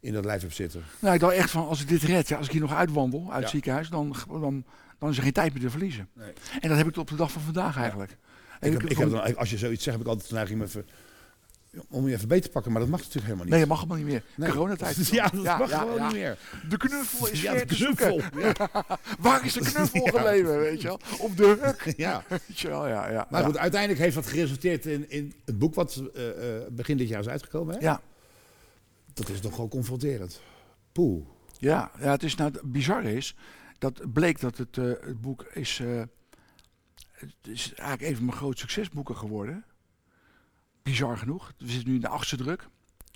in dat lijf hebt zitten. Nou, ik dacht echt van, als ik dit red, ja, als ik hier nog uitwandel uit Ja. het ziekenhuis, dan, dan, dan is er geen tijd meer te verliezen. Nee. En dat heb ik tot op de dag van vandaag eigenlijk. En Ik heb, ik heb dan, als je zoiets zegt, heb ik altijd de neiging om je even beter te pakken. Maar dat mag natuurlijk helemaal niet. Nee, dat mag helemaal niet meer. Nee. Coronatijd. [laughs] Ja, dat mag ja, gewoon ja. niet meer. De knuffel is de te knuffel. [laughs] Waar is de [laughs] knuffel gebleven, weet je wel? Op de huk. ja. Weet je wel, ja, ja. Maar goed, uiteindelijk heeft dat geresulteerd in, in het boek wat eh, eh, begin dit jaar is uitgekomen. Hè? Ja, Dat is toch gewoon confronterend. Poeh. Ja, ja het is nou het bizarre is dat bleek dat het, eh, het boek is, het is eigenlijk een van mijn groot succesboeken geworden. Bizar genoeg. We zitten nu in de achtste druk.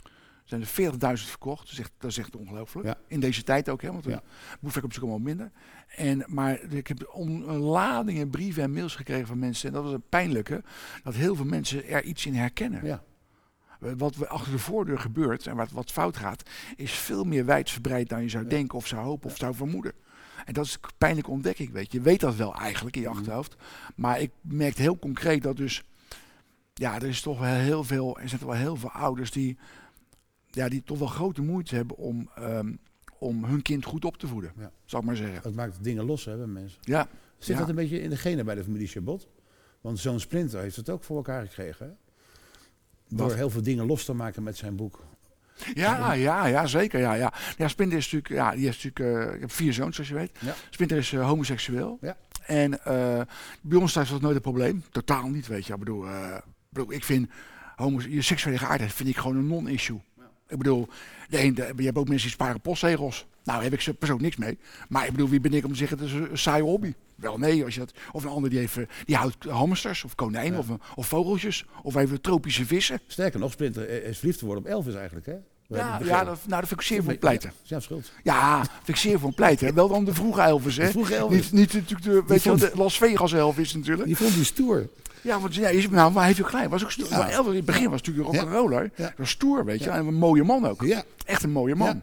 Er zijn er 40.000 verkocht. Dat is echt, dat is echt ongelooflijk. Ja. In deze tijd ook, hè, want Ja. boekverkoop is ook allemaal minder. En, maar ik heb ladingen brieven en mails gekregen van mensen. En dat was het pijnlijke. Dat heel veel mensen er iets in herkennen. Ja. Wat achter de voordeur gebeurt en wat, wat fout gaat, is veel meer wijdverbreid dan je zou denken of zou hopen of zou vermoeden. En dat is een pijnlijke ontdekking, weet je. Je weet dat wel eigenlijk in je Mhm. achterhoofd. Maar ik merkte heel concreet dat dus, ja, er is toch wel heel veel, er zijn toch wel heel veel ouders die, ja, die toch wel grote moeite hebben om, ehm, om hun kind goed op te voeden, Ja. zal ik maar zeggen. Dat maakt dingen los hè, bij mensen. Ja, Zit Ja. dat een beetje in de genen bij de familie Chabot? Want zo'n Splinter heeft het ook voor elkaar gekregen. Hè? Door Wat? heel veel dingen los te maken met zijn boek. Ja, ja, ja, zeker. Ja, ja. ja Splinter is natuurlijk, ja, die heeft natuurlijk, eh, ik heb vier zoons zoals je weet. Ja. Is eh, homoseksueel. Ja. En eh, bij ons thuis was dat nooit een probleem. Totaal niet, weet je. Ik bedoel, ik bedoel, ik vind homos je seksuele geaardheid vind ik gewoon een non-issue. Ik bedoel, de een, de- je hebt ook mensen die sparen postzegels. Nou, heb ik ze persoonlijk niks mee. Maar ik bedoel, wie ben ik om te zeggen, dat is een saaie hobby. Wel nee, als je dat, of een ander die, heeft, die houdt hamsters of konijnen Ja. of, of vogeltjes. Of even tropische vissen. Sterker nog, Splinter is verliefd geworden op Elvis eigenlijk. Hè? Ja, ja dat, nou, dat vind ik zeer voor pleiten. Ja, schuld. Ja, vind ik zeer voor pleiten. Wel dan de vroege Elvis, hè? De vroege Elvis. Niet, niet natuurlijk de, weet je de Las Vegas Elvis natuurlijk. Die vond hij stoer. Ja, want ja, is, nou, maar hij heeft ook klein. Was ook stoer. Ja. Maar Elvis in het begin was natuurlijk een. Ja. Dat was stoer, weet je. En een mooie man ook. Ja, Echt een mooie man.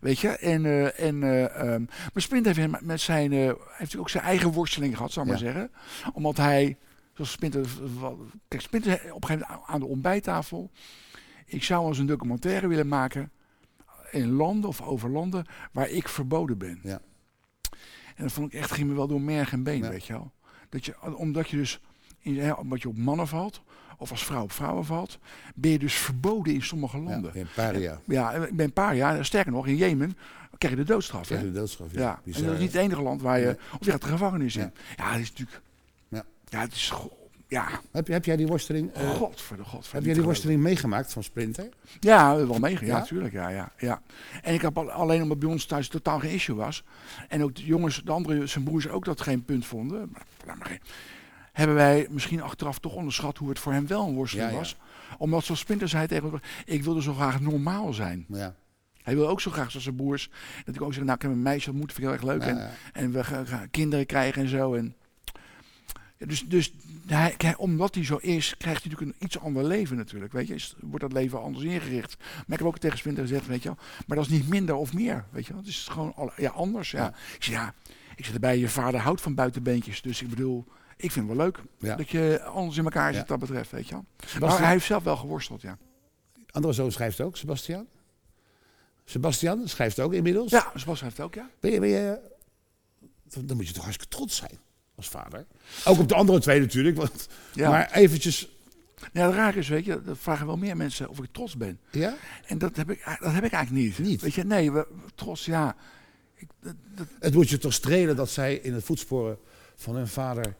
Weet je, en, eh, en eh, ehm, maar Splinter heeft met zijn, eh, heeft natuurlijk ook zijn eigen worsteling gehad, zou ik maar zeggen. Omdat hij, zoals Splinter, wel- kijk, Splinter op een gegeven moment aan de ontbijttafel. Ik zou eens een documentaire willen maken in landen of over landen waar ik verboden ben. Ja. En dat vond ik echt, ging me wel door merg en been, Ja. weet je wel. Dat je, omdat je dus, in, omdat je op mannen valt, of als vrouw op vrouwen valt, ben je dus verboden in sommige landen. ja, in Paria. Ja, ik ben een paar jaar, sterker nog, in Jemen krijg je de doodstraf. Krijg Hè? je de doodstraf. Ja, Ja, en dat is niet het enige land waar je, of je gaat de gevangenis in. Ja. Dat is natuurlijk, Ja. ja, het is, ja, Heb, heb jij die worsteling, eh, god voor de god. heb jij die worsteling meegemaakt van Splinter? Ja, wel meegegaan, ja, natuurlijk. Ja, ja, ja. En ik heb al, alleen omdat bij ons thuis totaal geen issue was. En ook de jongens, de andere, zijn broers ook dat geen punt vonden. Maar, maar geen- hebben wij misschien achteraf toch onderschat hoe het voor hem wel een worsteling Ja, ja. was. Omdat zoals Splinter zei tegen ik wilde zo graag normaal zijn. Ja. Hij wil ook zo graag zoals zijn broers. Dat ik ook zeg, nou ik heb een meisje ontmoet, vind ik heel erg leuk. En, en we gaan, gaan kinderen krijgen en zo. En, Ja, dus dus hij, omdat hij zo is, krijgt hij natuurlijk een iets ander leven natuurlijk. Weet je, Is- wordt dat leven anders ingericht. Maar ik heb ook tegen Splinter gezegd, weet je wel. Maar dat is niet minder of meer, weet je wel. Het is gewoon al- ja, anders, ja. Ik zeg, ja, ik zit erbij, je vader houdt van buitenbeentjes. Dus ik bedoel, ik vind het wel leuk Ja. dat je anders in elkaar zit Ja. dat betreft, weet je wel. Maar Sebastian, hij heeft zelf wel geworsteld, ja. andere zoon schrijft ook, Sebastian. Sebastian schrijft ook inmiddels. Ja, Sebas heeft het ook, ja. Ben je, ben je, dan dan moet je toch hartstikke trots zijn als vader. Ook op de andere twee natuurlijk. Want, ja. Maar eventjes, Ja, het raar is, weet je, dat vragen wel meer mensen of ik trots ben. ja? En dat heb ik, dat heb ik eigenlijk niet. Niet? Weet je, nee, we, trots, ja. Ik, dat, dat- Het moet je toch strelen dat zij in het voetsporen van hun vader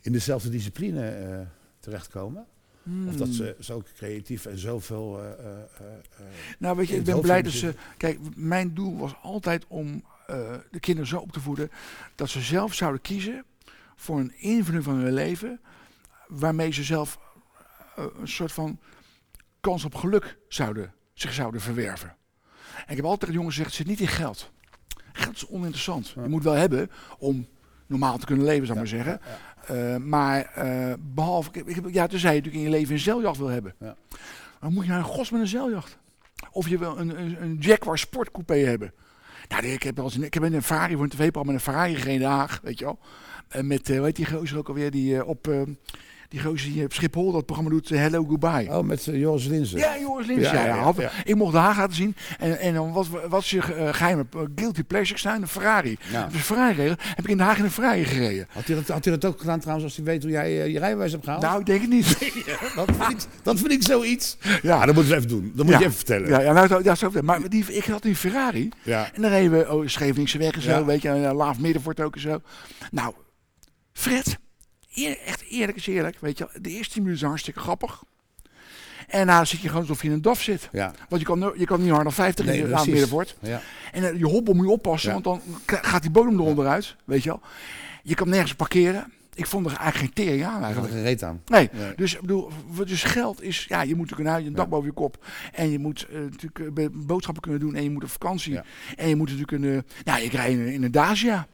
in dezelfde discipline eh, terechtkomen? Of dat hmm. ze zo creatief en zoveel... eh, eh, eh, eh, Nou, weet je, ik ben blij dat ze. Kijk, mijn doel was altijd om eh, de kinderen zo op te voeden dat ze zelf zouden kiezen voor een invulling van hun leven waarmee ze zelf eh, een soort van kans op geluk zouden, zich zouden verwerven. En ik heb altijd jongens gezegd: het zit niet in geld. Geld is oninteressant. Ja. Je moet wel hebben om normaal te kunnen leven, zou ik ja, maar zeggen. ja, Eh, maar eh, behalve, ik, ik, ja, tenzij je natuurlijk in je leven een zeiljacht wil hebben. Ja. Dan moet je naar een gos met een zeiljacht. Of je wil een, een, een Jaguar sportcoupé hebben. Nou, ik heb, wel eens een, ik heb in een Ferrari voor een tv-programma met een Ferrari Den Haag, weet je wel. En met, eh, hoe heet die gozer ook alweer, die eh, op, eh, die gozer die op Schiphol dat programma doet, eh, Hello Goodbye. Oh, met eh, Joris Linzen. Ja, Joris Lins. Ja, Ja, ja, ja, ja, ja. Ik mocht de Haag laten zien. En, en dan wat, wat je eh, geheime eh, guilty pleasure staan? Een Ferrari. Ja. Dus Ferrari. Heb ik in Den Haag in een Ferrari gereden. Had hij, dat, had hij dat ook gedaan trouwens als hij weet hoe jij eh, je rijbewijs hebt gehaald? Nou, ik denk het niet. [laughs] dat, vind ik, dat vind ik zoiets. Ja. Ja, dat moeten we even doen. Dat moet Ja. je even vertellen. Ja, ja nou, is ook, maar die, ik had een Ferrari. Ja. En dan reden we oh, Scheveningse weg en zo, Ja. weet je, en uh, Laaf Middenvoort ook en zo. Nou, Fred, eer- echt eerlijk is eerlijk, weet je, wel, de eerste tien minuten is hartstikke grappig. En daarna zit je gewoon alsof je in een DAF zit. Ja. Want je kan, je kan niet harder dan 50 Nee, in de precies. middenvoort. Ja. En eh, je hobbel moet je oppassen, Ja. want dan gaat die bodem eronder uit. Weet je wel. Je kan nergens parkeren. Ik vond er eigenlijk geen tering aan er eigenlijk. geen reet aan. Nee, Nee. dus ik bedoel, dus geld is, ja, je moet natuurlijk een, huis, een dak boven je kop. En je moet eh, natuurlijk eh, boodschappen kunnen doen en je moet op vakantie. En je moet natuurlijk een, nou, ik rij in, in een Dacia.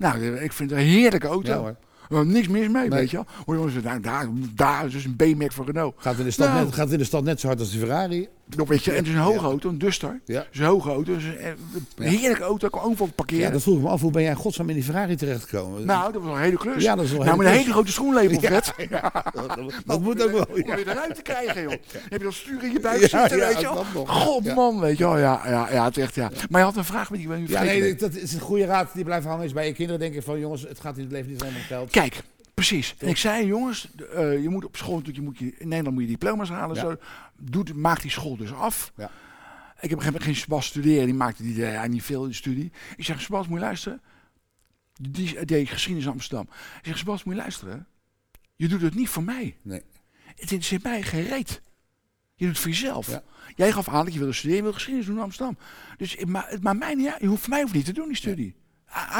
Nou, ik vind het een heerlijke auto. Ja hoor. Er niks mis mee, Nee. weet je wel. Hoor jongens, nou, daar, daar is dus een B-Mac van Renault. Gaat in, de stad Nou. net, gaat in de stad net zo hard als die Ferrari. Dat weet je, en het is een hoge Ja. auto, een Duster. Ja. Het is een hoge auto, het is een, eh, een heerlijke auto, ik kan overal parkeren. Ja, dat vroeg ik me af. Hoe ben jij godsnaam in die Ferrari terechtgekomen? nou, dat was een hele klus. Ja, dat is wel nou, met een hele grote schoenlepel, Fred. [laughs] dat moet ook wel. Om Ja. weer eruit te krijgen, joh. Dan heb je dat stuur in je buik zitten, ja, weet je wel. dat. God, Ja. man, weet je wel. Ja, ja, ja, het echt, ja. Maar je had een vraag met die ik ben nu Ja, nee, dat is een goede raad die blijft hangen. Is bij je kinderen denken van jongens, het gaat in het leven niet alleen om geld. Kijk, precies. En ik zei, jongens, eh, je moet op school natuurlijk, je moet je, in Nederland moet je diploma's halen. Ja. Zo. Doe, maak die school dus af. Ja. Ik heb geen Sebas studeren, die maakte die, eh, ja, niet veel in de studie. Ik zeg, Sebas, moet je luisteren? Die deed geschiedenis in Amsterdam. Ik zeg, Sebas, moet je luisteren? Je doet het niet voor mij. Nee. Het interesseert mij geen reet. Je doet het voor jezelf. Ja. Jij gaf aan dat je wilde studeren, je wilde geschiedenis doen in Amsterdam. Dus het ma- het maakt mij niet. Je hoeft voor mij hoeft niet te doen, die studie.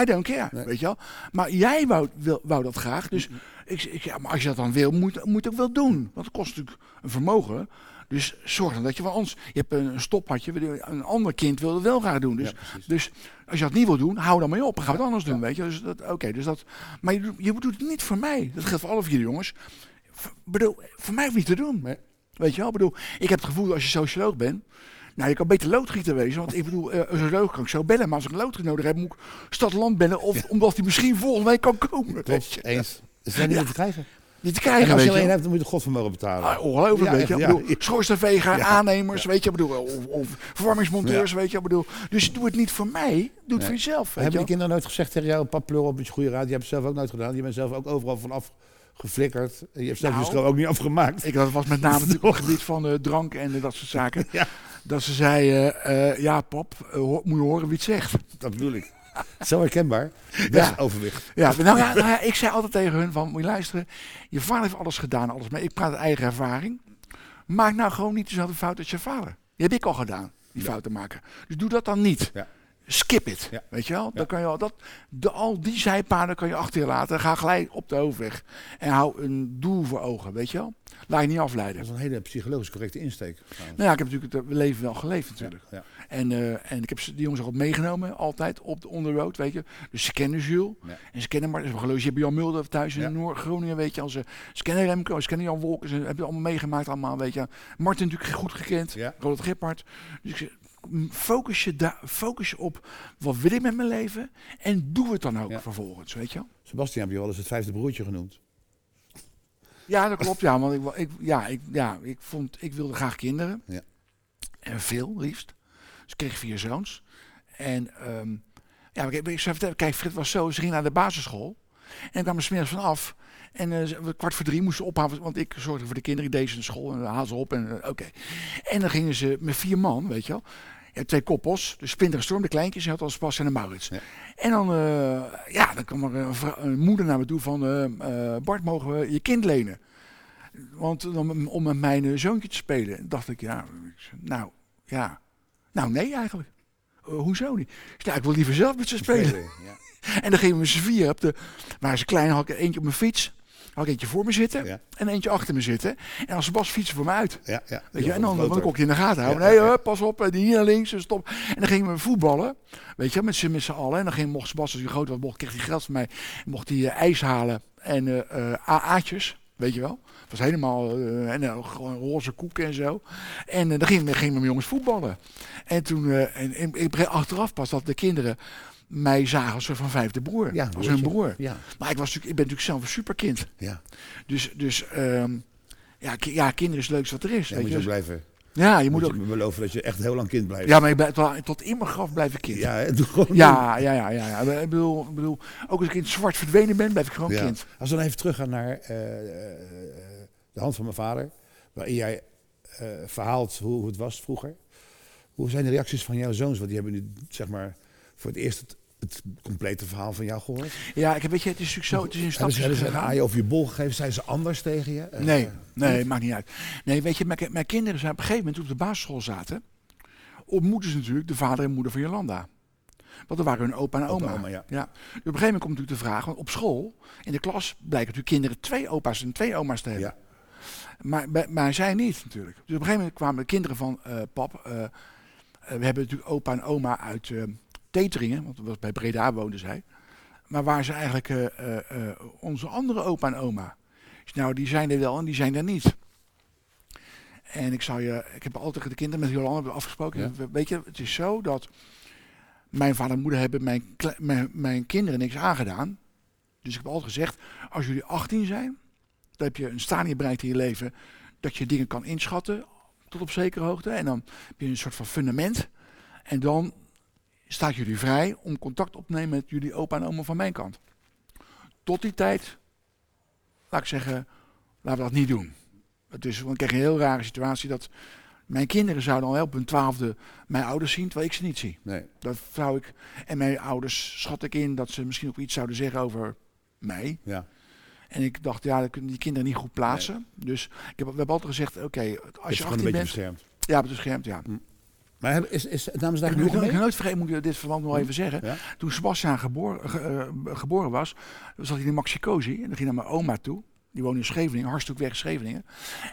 I, don't care, Nee. weet je wel. Maar jij wou, wil, wou dat graag. Dus ik, ik, ja, maar als je dat dan wil, moet, moet ook wel doen. Want het kost natuurlijk een vermogen. Dus zorg dan dat je wel ons. Je hebt een stoppadje, een ander kind wil het wel graag doen. Dus, Ja, dus als je dat niet wil doen, hou dan maar op. Gaan we het anders doen, weet je. Dus dat, oké, dus dat, maar je, doet- je doet het niet voor mij. Dat geldt voor alle vier jongens. V- bedoel, voor mij hoeft niet te doen. Nee. Weet je wel? Bedoel, ik heb het gevoel als je socioloog bent. Nou, je kan beter loodgieter wezen. Want ik bedoel, eh, als een lood kan ik zo bellen. Maar als ik een loodgieter nodig heb, moet ik stad-land bellen. Of omdat hij misschien volgende week kan komen. Klopt, eens. Ze zijn niet te krijgen. Niet te En krijgen, als je alleen hebt, dan moet je het godvermogen betalen. Ah, ongelooflijk, Ja, weet je. ja. bedoel, schoorsteenveger, aannemers, weet je. Ik bedoel, of, of verwarmingsmonteurs, weet je. Ik bedoel, dus doe het niet voor mij, doe het Nee. voor jezelf, Hebben je. die kinderen nooit gezegd tegen jou, pap pleur op je goede raad? Je hebt het zelf ook nooit gedaan. Je bent zelf ook overal vanaf geflikkerd. En je hebt zelf Nou. ook niet afgemaakt. Ik, dat was met name natuurlijk [laughs] op het gebied van eh, drank en eh, dat soort zaken. [laughs] Ja. Dat ze zei, eh, ja pap, eh, moet je horen wie het zegt. [laughs] Dat bedoel ik. Zo herkenbaar. Ja. Overwicht. Ja, nou ja, nou ja, ik zei altijd tegen hun van, moet je luisteren, je vader heeft alles gedaan, alles mee. Ik praat uit eigen ervaring. Maak nou gewoon niet dezelfde fout als je vader. Die heb ik al gedaan, die Ja. fouten maken. Dus doe dat dan niet. Ja. Skip it, Ja. weet je wel? Dan kan je al, dat, de, al die zijpaden kan je achter je laten. Ga gelijk op de hoofdweg. En hou een doel voor ogen, weet je wel? Laat je niet afleiden. Dat is een hele psychologisch correcte insteek. trouwens. Nou ja, ik heb natuurlijk het leven wel geleefd natuurlijk. Ja, En, eh, en ik heb die jongens ook meegenomen, altijd op de onderroad, weet je. Dus ze kennen Jules. En ze kennen maar, ze hebben je hebt Jan Mulder thuis in. Noord-Groningen, weet je. Als ze, ze kennen Remco, ze kennen Jan Wolken, ze hebben het allemaal meegemaakt allemaal, weet je. Martin natuurlijk goed gekend, Ja. Ronald Gippard. Dus ik focus je, daar, focus je op, wat wil ik met mijn leven? En doe het dan ook Ja. vervolgens, weet je wel. Sebastian heb je wel eens het vijfde broertje genoemd. Ja, dat klopt, ja. Want ik, ik, ja, ik, ja, ik, vond, ik wilde graag kinderen. Ja. En veel, liefst. Dus ik kreeg vier zoons. En ehm, ja, ik, ik kijk, Frit was zo, ze ging naar de basisschool. En ik kwam er smiddags vanaf. En eh, ze- kwart voor drie moesten ze ophalen, want ik zorgde voor de kinderen. Ik deed ze naar school en dan haalden ze op en eh, oké. En dan gingen ze met vier man, weet je wel. Ja, twee koppels, en Storm, de kleintjes, en had als Bas en de Maurits. Ja. En dan, eh, ja, dan kwam er een, moeder naar me toe van, Bart, mogen we je kind lenen? Want dan, om met mijn zoontje te spelen. En dacht ik, ja, nou, ja. Nou, nee eigenlijk. Hoezo niet? Ik zei, nou, ik wil liever zelf met ze spelen. Ja. [laughs] En dan gingen we z'n vier op de... Waar ze klein had ik er eentje op mijn fiets. Had ik eentje voor me zitten. Ja. En eentje achter me zitten. En als Bas fietsen voor me uit. Ja, ja. Weet je, en dan moet ik ook in de gaten houden. Nee, pas op, en die hier naar links, en stop. En dan gingen we voetballen, weet je, met z'n allen. En dan ging, mocht Bas, als hij groot was, mocht, kreeg hij geld van mij. Mocht hij eh, ijs halen en eh eh, AA'tjes, weet je wel. Het was helemaal, eh, en dan gewoon roze koeken en zo. En eh, dan gingen we mijn jongens voetballen. En toen, eh, en, en ik achteraf pas dat de kinderen mij zagen als een soort van vijfde broer. Ja, als hun broer. Ja, Maar ik, was natuurlijk, ik ben natuurlijk zelf een superkind. ja. Dus, dus ehm, ja, ki- ja, kinderen is het leukste wat er is. ja weet moet je. je Dus- blijven. ja, je Moet moet je ook. beloven dat je echt heel lang kind blijft. Ja, maar ik ben, tot, tot in mijn graf blijf ik kind. Ja, Ja, ja, ja, ja. ja, Ik, bedoel, ik bedoel, ook als ik in het zwart verdwenen ben, blijf ik gewoon Ja. kind. Als we dan even teruggaan naar eh, eh, de hand van mijn vader, waarin jij eh, verhaalt hoe, hoe het was vroeger. Hoe zijn de reacties van jouw zoons? Want die hebben nu zeg maar voor het eerst het het complete verhaal van jou gehoord? Ja, ik heb, weet je, het is natuurlijk zo, het is ze, stapjes hebben ze een aai over je bol gegeven? Zijn ze anders tegen je? Eh, Nee, nee, maakt niet uit. Nee, weet je, mijn, mijn kinderen zijn op een gegeven moment toen op de basisschool zaten, ontmoeten ze natuurlijk de vader en moeder van Jolanda. Want dat waren hun opa en oma. oma, ja. Dus op een gegeven moment komt natuurlijk de vraag, want op school, in de klas, blijken natuurlijk kinderen twee opa's en twee oma's te hebben. Ja. Maar, maar zij niet natuurlijk. Dus op een gegeven moment kwamen de kinderen van eh, pap. eh, we hebben natuurlijk opa en oma uit Teteringen, want dat was bij Breda woonden zij. Maar waar ze eigenlijk eh, eh, eh, onze andere opa en oma? Nou, die zijn er wel en die zijn er niet. En ik zou je, ik heb altijd de kinderen met Jolanda hebben afgesproken. Ja. Weet je, het is zo dat mijn vader en moeder hebben mijn, mijn, mijn kinderen niks aangedaan. Dus ik heb altijd gezegd, als jullie 18 zijn, dan heb je een stadium bereikt in je leven dat je dingen kan inschatten tot op zekere hoogte. En dan heb je een soort van fundament. En dan staat jullie vrij om contact op te nemen met jullie opa en oma van mijn kant. Tot die tijd, laat ik zeggen, laten we dat niet doen. Het is, want ik krijg een heel rare situatie dat mijn kinderen zouden al wel op hun twaalfde mijn ouders zien, terwijl ik ze niet zie. Nee. Dat zou ik, en mijn ouders schat ik in dat ze misschien ook iets zouden zeggen over mij. Ja. En ik dacht, ja, dat kunnen die kinderen niet goed plaatsen. Dus ik heb, we hebben altijd gezegd, oké, als je gewoon 18 een beetje bent... beschermd. Ja, beschermd, ja. Maar is, is, dames en Ik heren, mee? nooit vergeten, moet ik dit verband nog even zeggen. Ja? Toen Sebastian geboren, ge- eh, geboren was, zat hij in Maxicosi. En dan ging naar mijn oma toe. Die woonde in Scheveningen, hartstikke weg in Scheveningen.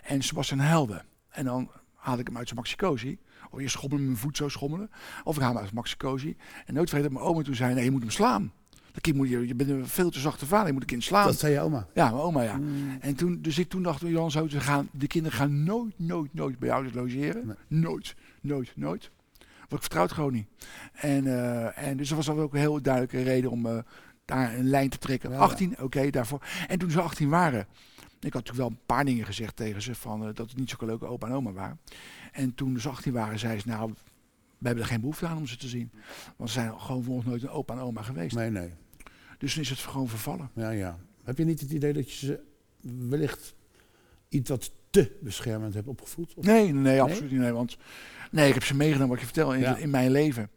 En Sebastian huilde. En dan haalde ik hem uit zijn Maxicosi. Of eerst schommelen met mijn voet zo schommelen. Of ik haal hem uit zijn Maxicosi. En nooit vergeten dat mijn oma toen zei, nee, je moet hem slaan. Dat kind moet je, je bent een veel te zachte vader, je moet het kind slaan. Dat zei je oma. Ja, mijn oma, ja. Mm. En toen, dus ik toen dacht, Jan, zo, ze gaan, de kinderen gaan nooit, nooit, nooit bij ouders logeren. Nee. Nooit, nooit, nooit. Want ik vertrouw het gewoon niet. En, eh, en dus dat was ook een heel duidelijke reden om eh, daar een lijn te trekken. Ja, 18, oké, daarvoor. En toen ze 18 waren, ik had natuurlijk wel een paar dingen gezegd tegen ze, van, eh, dat het niet zulke leuke opa en oma waren. En toen ze 18 waren, zei ze, nou, we hebben er geen behoefte aan om ze te zien. Want ze zijn gewoon voor ons nooit een opa en oma geweest. Nee, nee. Dus is het gewoon vervallen. Ja, ja. Heb je niet het idee dat je ze wellicht iets wat te beschermend hebt opgevoed? Of- Nee, nee, nee, absoluut niet. Nee, want nee, ik heb ze meegenomen, wat je vertel, in, Ja. in mijn leven.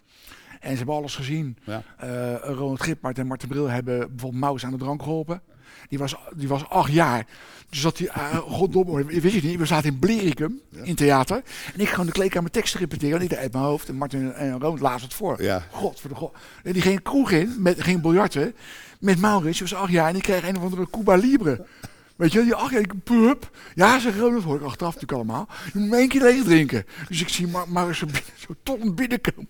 En ze hebben alles gezien. Ja. Eh, Ronald Gippard en Marten Bril hebben bijvoorbeeld Maus aan de drank geholpen. Die was, die was acht jaar. Dus dat die, uh, [laughs] goddomme, weet je niet, we zaten in Blericum, in theater. En ik gewoon de kleedkamer teksten repeteren. En ik deed uit mijn hoofd. En Martin en Ronald lazen het voor. Ja. God voor de god. En die ging kroeg in, met, ging biljarten. Met Maurits, die was acht jaar. En die kreeg een of andere Cuba Libre. Weet je, jaar, ik pup. Ja, zeg Ronald, hoor ik achteraf natuurlijk allemaal. Je moet maar één keer leeg drinken. Dus ik zie Mar Maurits zo, zo ton binnenkomen.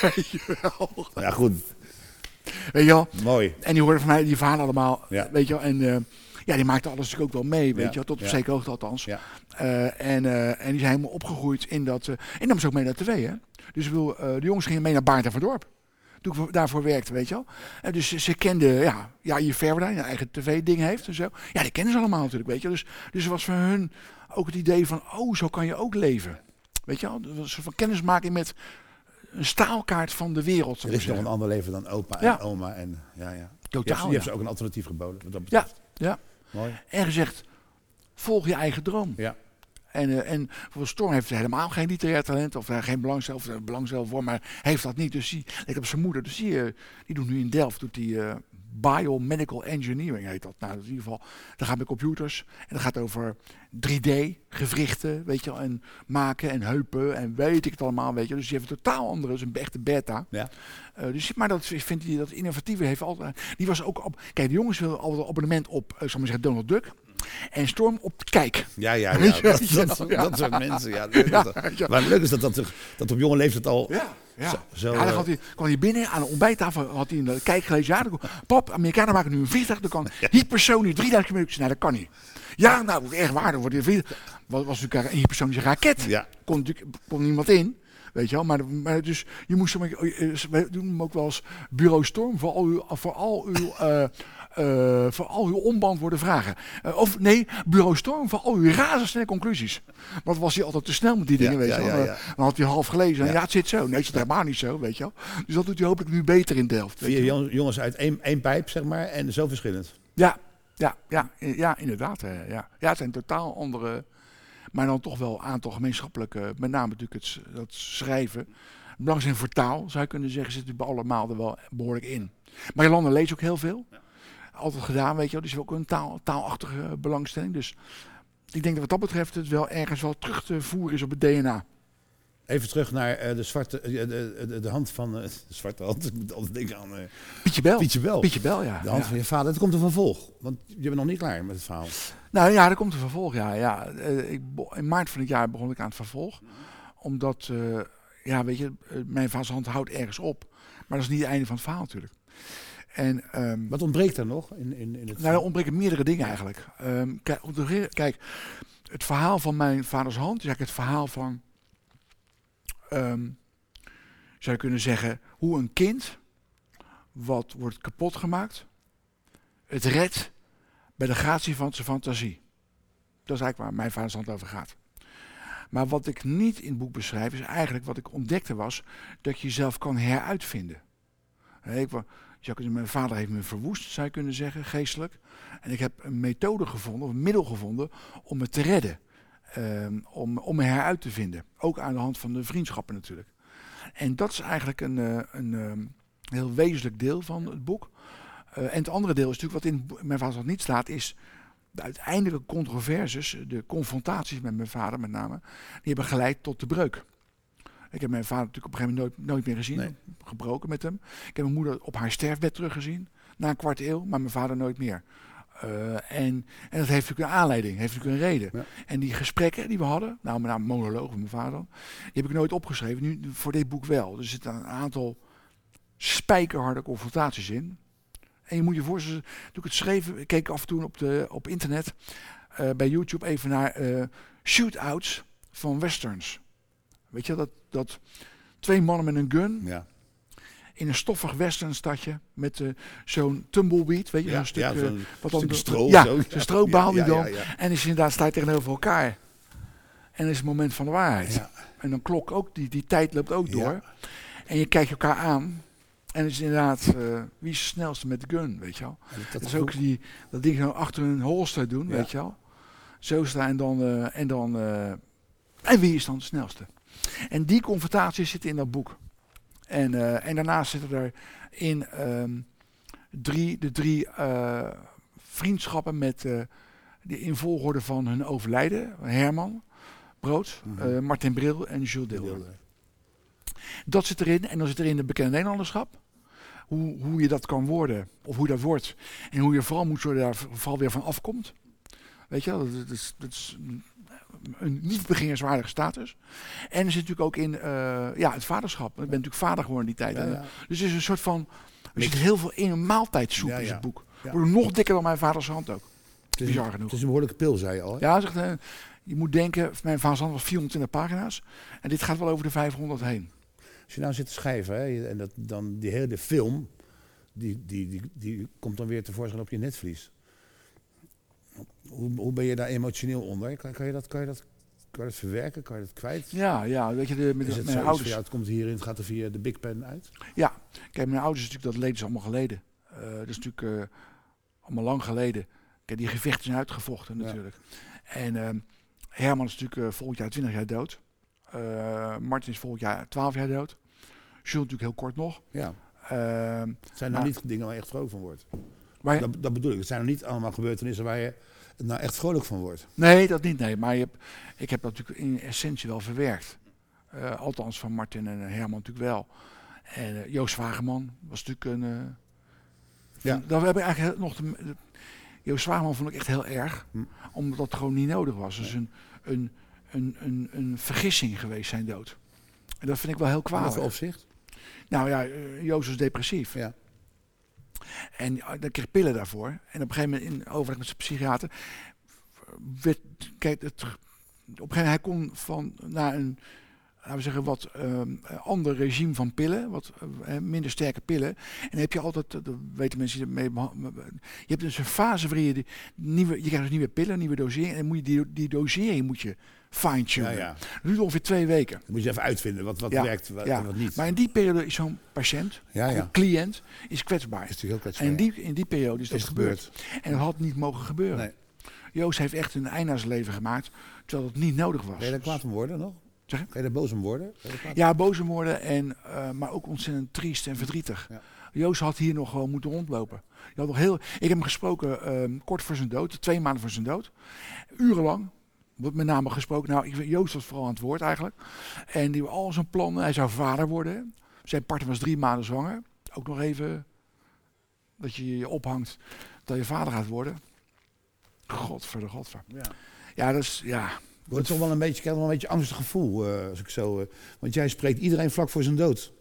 Weet je wel. Ja, goed. Weet je wel. Mooi. En die hoorde van mij die verhalen allemaal. Ja. Weet je wel. En eh, ja, die maakte alles natuurlijk ook wel mee. Weet Ja. je wel. Tot op Ja. zekere hoogte althans. Ja. Eh, en, eh, en die zijn helemaal opgegroeid in dat... en nam ze ook mee naar tv, hè. Dus eh, de jongens gingen mee naar Baart en Verdorp. Toen ik voor- daarvoor werkte, weet je wel. En dus ze, kenden, ja, ja, je Verda, een eigen tv-ding heeft en zo. Ja, die kennen ze allemaal natuurlijk, weet je wel. Dus, dus was voor hun ook het idee van, oh, zo kan je ook leven. Weet je wel, een soort van kennismaking met een staalkaart van de wereld. Er is nog een ander leven dan opa Ja. en oma. En, ja, ja. Je hebt, Totaal, je hebt ze ook een alternatief geboden. Wat dat Ja, ja. Mooi. En gezegd, volg je eigen droom. Ja. En, eh, en voor Storm heeft helemaal geen literair talent of uh, geen belangstelling, of uh, belangstelling voor, maar heeft dat niet. Dus die lijkt op zijn moeder. Dus die, eh, die doet nu in Delft doet die, eh, biomedical engineering heet dat. Nou, dat in ieder geval, dat gaat met computers en dat gaat over 3D, gewrichten, weet je wel, en maken en heupen en weet ik het allemaal, weet je. Dus die heeft een totaal andere, dus een echte beta. Ja. Eh, dus, maar dat vindt hij, dat innovatieve heeft altijd, die was ook op, kijk, de jongens willen altijd een abonnement op, uh, zal maar zeggen, Donald Duck. En Storm op Kijk. Ja, [laughs] ja, ja. Dat, dat, dat soort mensen. Ja, [laughs] dat- dat-. Maar leuk is dat, dat, dat op jonge leeftijd al... Ja, ja. Zo- ja, dan eh, had hij, kwam hij binnen aan de ontbijttafel, had hij in de kijk gelezen. Ja, kon- pap, Amerikanen maken nu een vliegtuig, dat kan hypersonisch 3000 km. Nou, dat kan niet. Ja, nou, echt waar, dan wordt die vliegtuig. Wat was natuurlijk een hypersonische raket. Ja. Kon natuurlijk kon niemand in. Weet je wel, maar, maar dus je moest eh, we doen hem ook wel als bureau storm voor al uw, voor al uw, [laughs] eh, eh, voor al uw onbeantwoorde vragen. Eh, of nee, bureau storm voor al uw razendsnelle conclusies. Want was hij altijd te snel met die dingen, Ja, weet ja, je ja, Eh, ja. Dan had hij half gelezen. en Ja. Ja, het zit zo. Nee, het zit helemaal niet zo, weet je wel. Dus dat doet hij hopelijk nu beter in Delft. Vier jongens uit één, één pijp, zeg maar, en zo verschillend. Ja, ja, ja, ja, inderdaad. eh, Ja. ja, het zijn totaal andere, maar dan toch wel een aantal gemeenschappelijke, met name natuurlijk het, dat schrijven. belangstelling voor taal, zou je kunnen zeggen, zit er bij allemaal er wel behoorlijk in. Maar Jolanda leest ook heel veel. Altijd gedaan, weet je wel. Dus ook een taal, taalachtige belangstelling. Dus ik denk dat wat dat betreft het wel ergens wel terug te voeren is op het DNA. Even terug naar eh, de zwarte, eh, de, de, de hand van, eh, [laughs] de zwarte hand, ik moet altijd denken aan eh, Pietje Bel. Pietje Bel. Pietje Bel, ja. De hand ja. van je vader. Het komt een vervolg, want je bent nog niet klaar met het verhaal. Nou ja, er komt een vervolg, ja. ja. Eh, ik, in maart van het jaar begon ik aan het vervolg. Omdat, eh, ja, weet je, eh, mijn vaders hand houdt ergens op. Maar dat is niet het einde van het verhaal natuurlijk. En ehm, Wat ontbreekt er nog in, in, in het Nou, er ontbreken meerdere dingen eigenlijk. Ehm, kijk, het verhaal van mijn vaders hand is eigenlijk het verhaal van, ehm, zou je kunnen zeggen, hoe een kind wat wordt kapot gemaakt, het redt bij de gratie van zijn fantasie. Dat is eigenlijk waar mijn vaders hand over gaat. Maar wat ik niet in het boek beschrijf, is eigenlijk wat ik ontdekte was, dat je jezelf kan heruitvinden. Ik, mijn vader heeft me verwoest, zou je kunnen zeggen, geestelijk. En ik heb een methode gevonden, of een middel gevonden, om me te redden. Ehm, om, om me heruit te vinden. Ook aan de hand van de vriendschappen natuurlijk. En dat is eigenlijk een, eh, een ehm, heel wezenlijk deel van het boek. Eh, en het andere deel is natuurlijk wat in mijn vader niet staat, is de uiteindelijke controverses, de confrontaties met mijn vader met name, die hebben geleid tot de breuk. Ik heb mijn vader natuurlijk op een gegeven moment nooit, nooit meer gezien, Nee. gebroken met hem. Ik heb mijn moeder op haar sterfbed teruggezien, na een kwart eeuw, maar mijn vader nooit meer. Eh, en, en dat heeft natuurlijk een aanleiding, heeft natuurlijk een reden. Ja. En die gesprekken die we hadden, nou met name monoloog met mijn vader, dan, die heb ik nooit opgeschreven, nu voor dit boek wel. Er zitten een aantal spijkerharde confrontaties in. En je moet je voorstellen, toen ik het schreef, ik keek af en toe op, de, op internet, eh, bij YouTube even naar eh shootouts van westerns. Weet je, dat, dat twee mannen met een gun Ja, in een stoffig westernstadje met eh, zo'n tumbleweed, weet je, ja, zo'n stuk, ja, eh, wat dan stukje de- stro. ja, zo. die dan. En is inderdaad staat tegenover elkaar. En dat is het moment van de waarheid. En dan klok ook, die, die tijd loopt ook door. En je kijkt elkaar aan. En het is inderdaad, eh, wie is de snelste met de gun, weet je wel. Dat is ook die, dat ding achter hun holster doen, weet je wel. Zo staan en dan, en dan, en wie is dan de snelste? En die confrontaties zitten in dat boek. En, eh, en daarnaast zitten er in ehm, drie, de drie eh, vriendschappen met, eh die in volgorde van hun overlijden. Herman Brood, eh, Martin Bril en Jules Deelder. Dat zit erin. En dan zit erin de bekende Nederlanderschap. Hoe, hoe je dat kan worden, of hoe dat wordt. En hoe je vooral moet zorgen daar vooral weer van afkomt. Weet je, wel, dat, dat is, dat is een- niet beginnerswaardige status. En er zit natuurlijk ook in eh, ja, het vaderschap. Ik ben natuurlijk vader geworden in die tijd. En, ja. Dus het is een soort van. Er zit heel veel in een maaltijdsoep in het boek. Wordt nog dikker dan mijn vaders hand ook. Het is, Bizar genoeg. het is een behoorlijke pil, zei je al. Hè? Ja, zegt, eh, je moet denken, mijn vaders hand was 420 pagina's. En dit gaat wel over de 500 heen. Als je nou zit te schrijven hè, en dat, dan die hele film, die, die, die, die komt dan weer tevoorschijn op je netvlies. Hoe, hoe ben je daar emotioneel onder? Kan, kan, je dat, kan, je dat, kan je dat verwerken? Kan je dat kwijt? Ja, ja, weet je, de, met Is het mijn ouders. het komt hierin, het gaat er via de Big Pen uit? Ja, kijk, mijn ouders natuurlijk, dat leed is allemaal geleden. Eh, dat is natuurlijk eh, allemaal lang geleden. Kijk, die gevechten zijn uitgevochten Ja. natuurlijk. En ehm, Herman is natuurlijk eh, volgend jaar 20 jaar dood. Martin is volgend jaar 12 jaar dood. Jules natuurlijk heel kort nog. Ja. Ehm, zijn nou niet dingen waar je echt vrolijk van wordt. maar je- Dat, dat bedoel ik. Het zijn nog niet allemaal gebeurtenissen waar je nou echt vrolijk van wordt. nee, dat niet. Nee, maar je hebt, ik heb dat natuurlijk in essentie wel verwerkt. Eh, althans van Martin en Herman natuurlijk wel. En eh, Joost Wageman was natuurlijk een... eh, Ja. Dat heb ik eigenlijk nog... De, de- Joost Wageman vond ik echt heel erg. Hm. Omdat dat gewoon niet nodig was. Dus een, een, een, een, een vergissing geweest zijn dood. En dat vind ik wel heel In kwalijk. opzicht? Nou ja, Joost was depressief. Ja. En dan kreeg pillen daarvoor. En op een gegeven moment in overleg met zijn psychiater. Werd, kijk, het, op een gegeven moment hij kon van naar een laten we zeggen, wat ehm, ander regime van pillen, wat eh, minder sterke pillen. En dan heb je altijd, dat weten mensen die beha- je hebt dus een fase waarin je, nieuwe, je krijgt dus nieuwe pillen, nieuwe dosering, en dan moet je die, die dosering moet je fine-tunen. Ja. Dat duurt ongeveer twee weken. Dan moet je even uitvinden wat, wat werkt wat, en wat niet. Maar in die periode is zo'n patiënt, ja, ja. een cliënt, is kwetsbaar. is natuurlijk heel En in kwetsbaar. die, in die periode is dat is gebeurd. gebeurd. En dat had niet mogen gebeuren. Nee. Joost heeft echt een einde aan zijn leven gemaakt, terwijl het niet nodig was. Ben je daar kwaad om worden nog? Zeg je? Er boos om worden? Ja, boos om worden, en, eh, maar ook ontzettend triest en verdrietig. Ja. Joost had hier nog gewoon moeten rondlopen. Je had nog heel, ik heb hem gesproken ehm, kort voor zijn dood, twee maanden voor zijn dood. Urenlang. Wordt met name gesproken. Nou, Joost was vooral aan het woord eigenlijk. En die al zijn plannen. Hij zou vader worden. Zijn partner was drie maanden zwanger. Ook nog even dat je je ophangt dat je vader gaat worden. Godver de godver. Ja. Ja, dat is, ja. Ik word toch wel een beetje, ik heb wel een beetje angstig gevoel. eh, als ik zo, eh, want jij spreekt iedereen vlak voor zijn dood.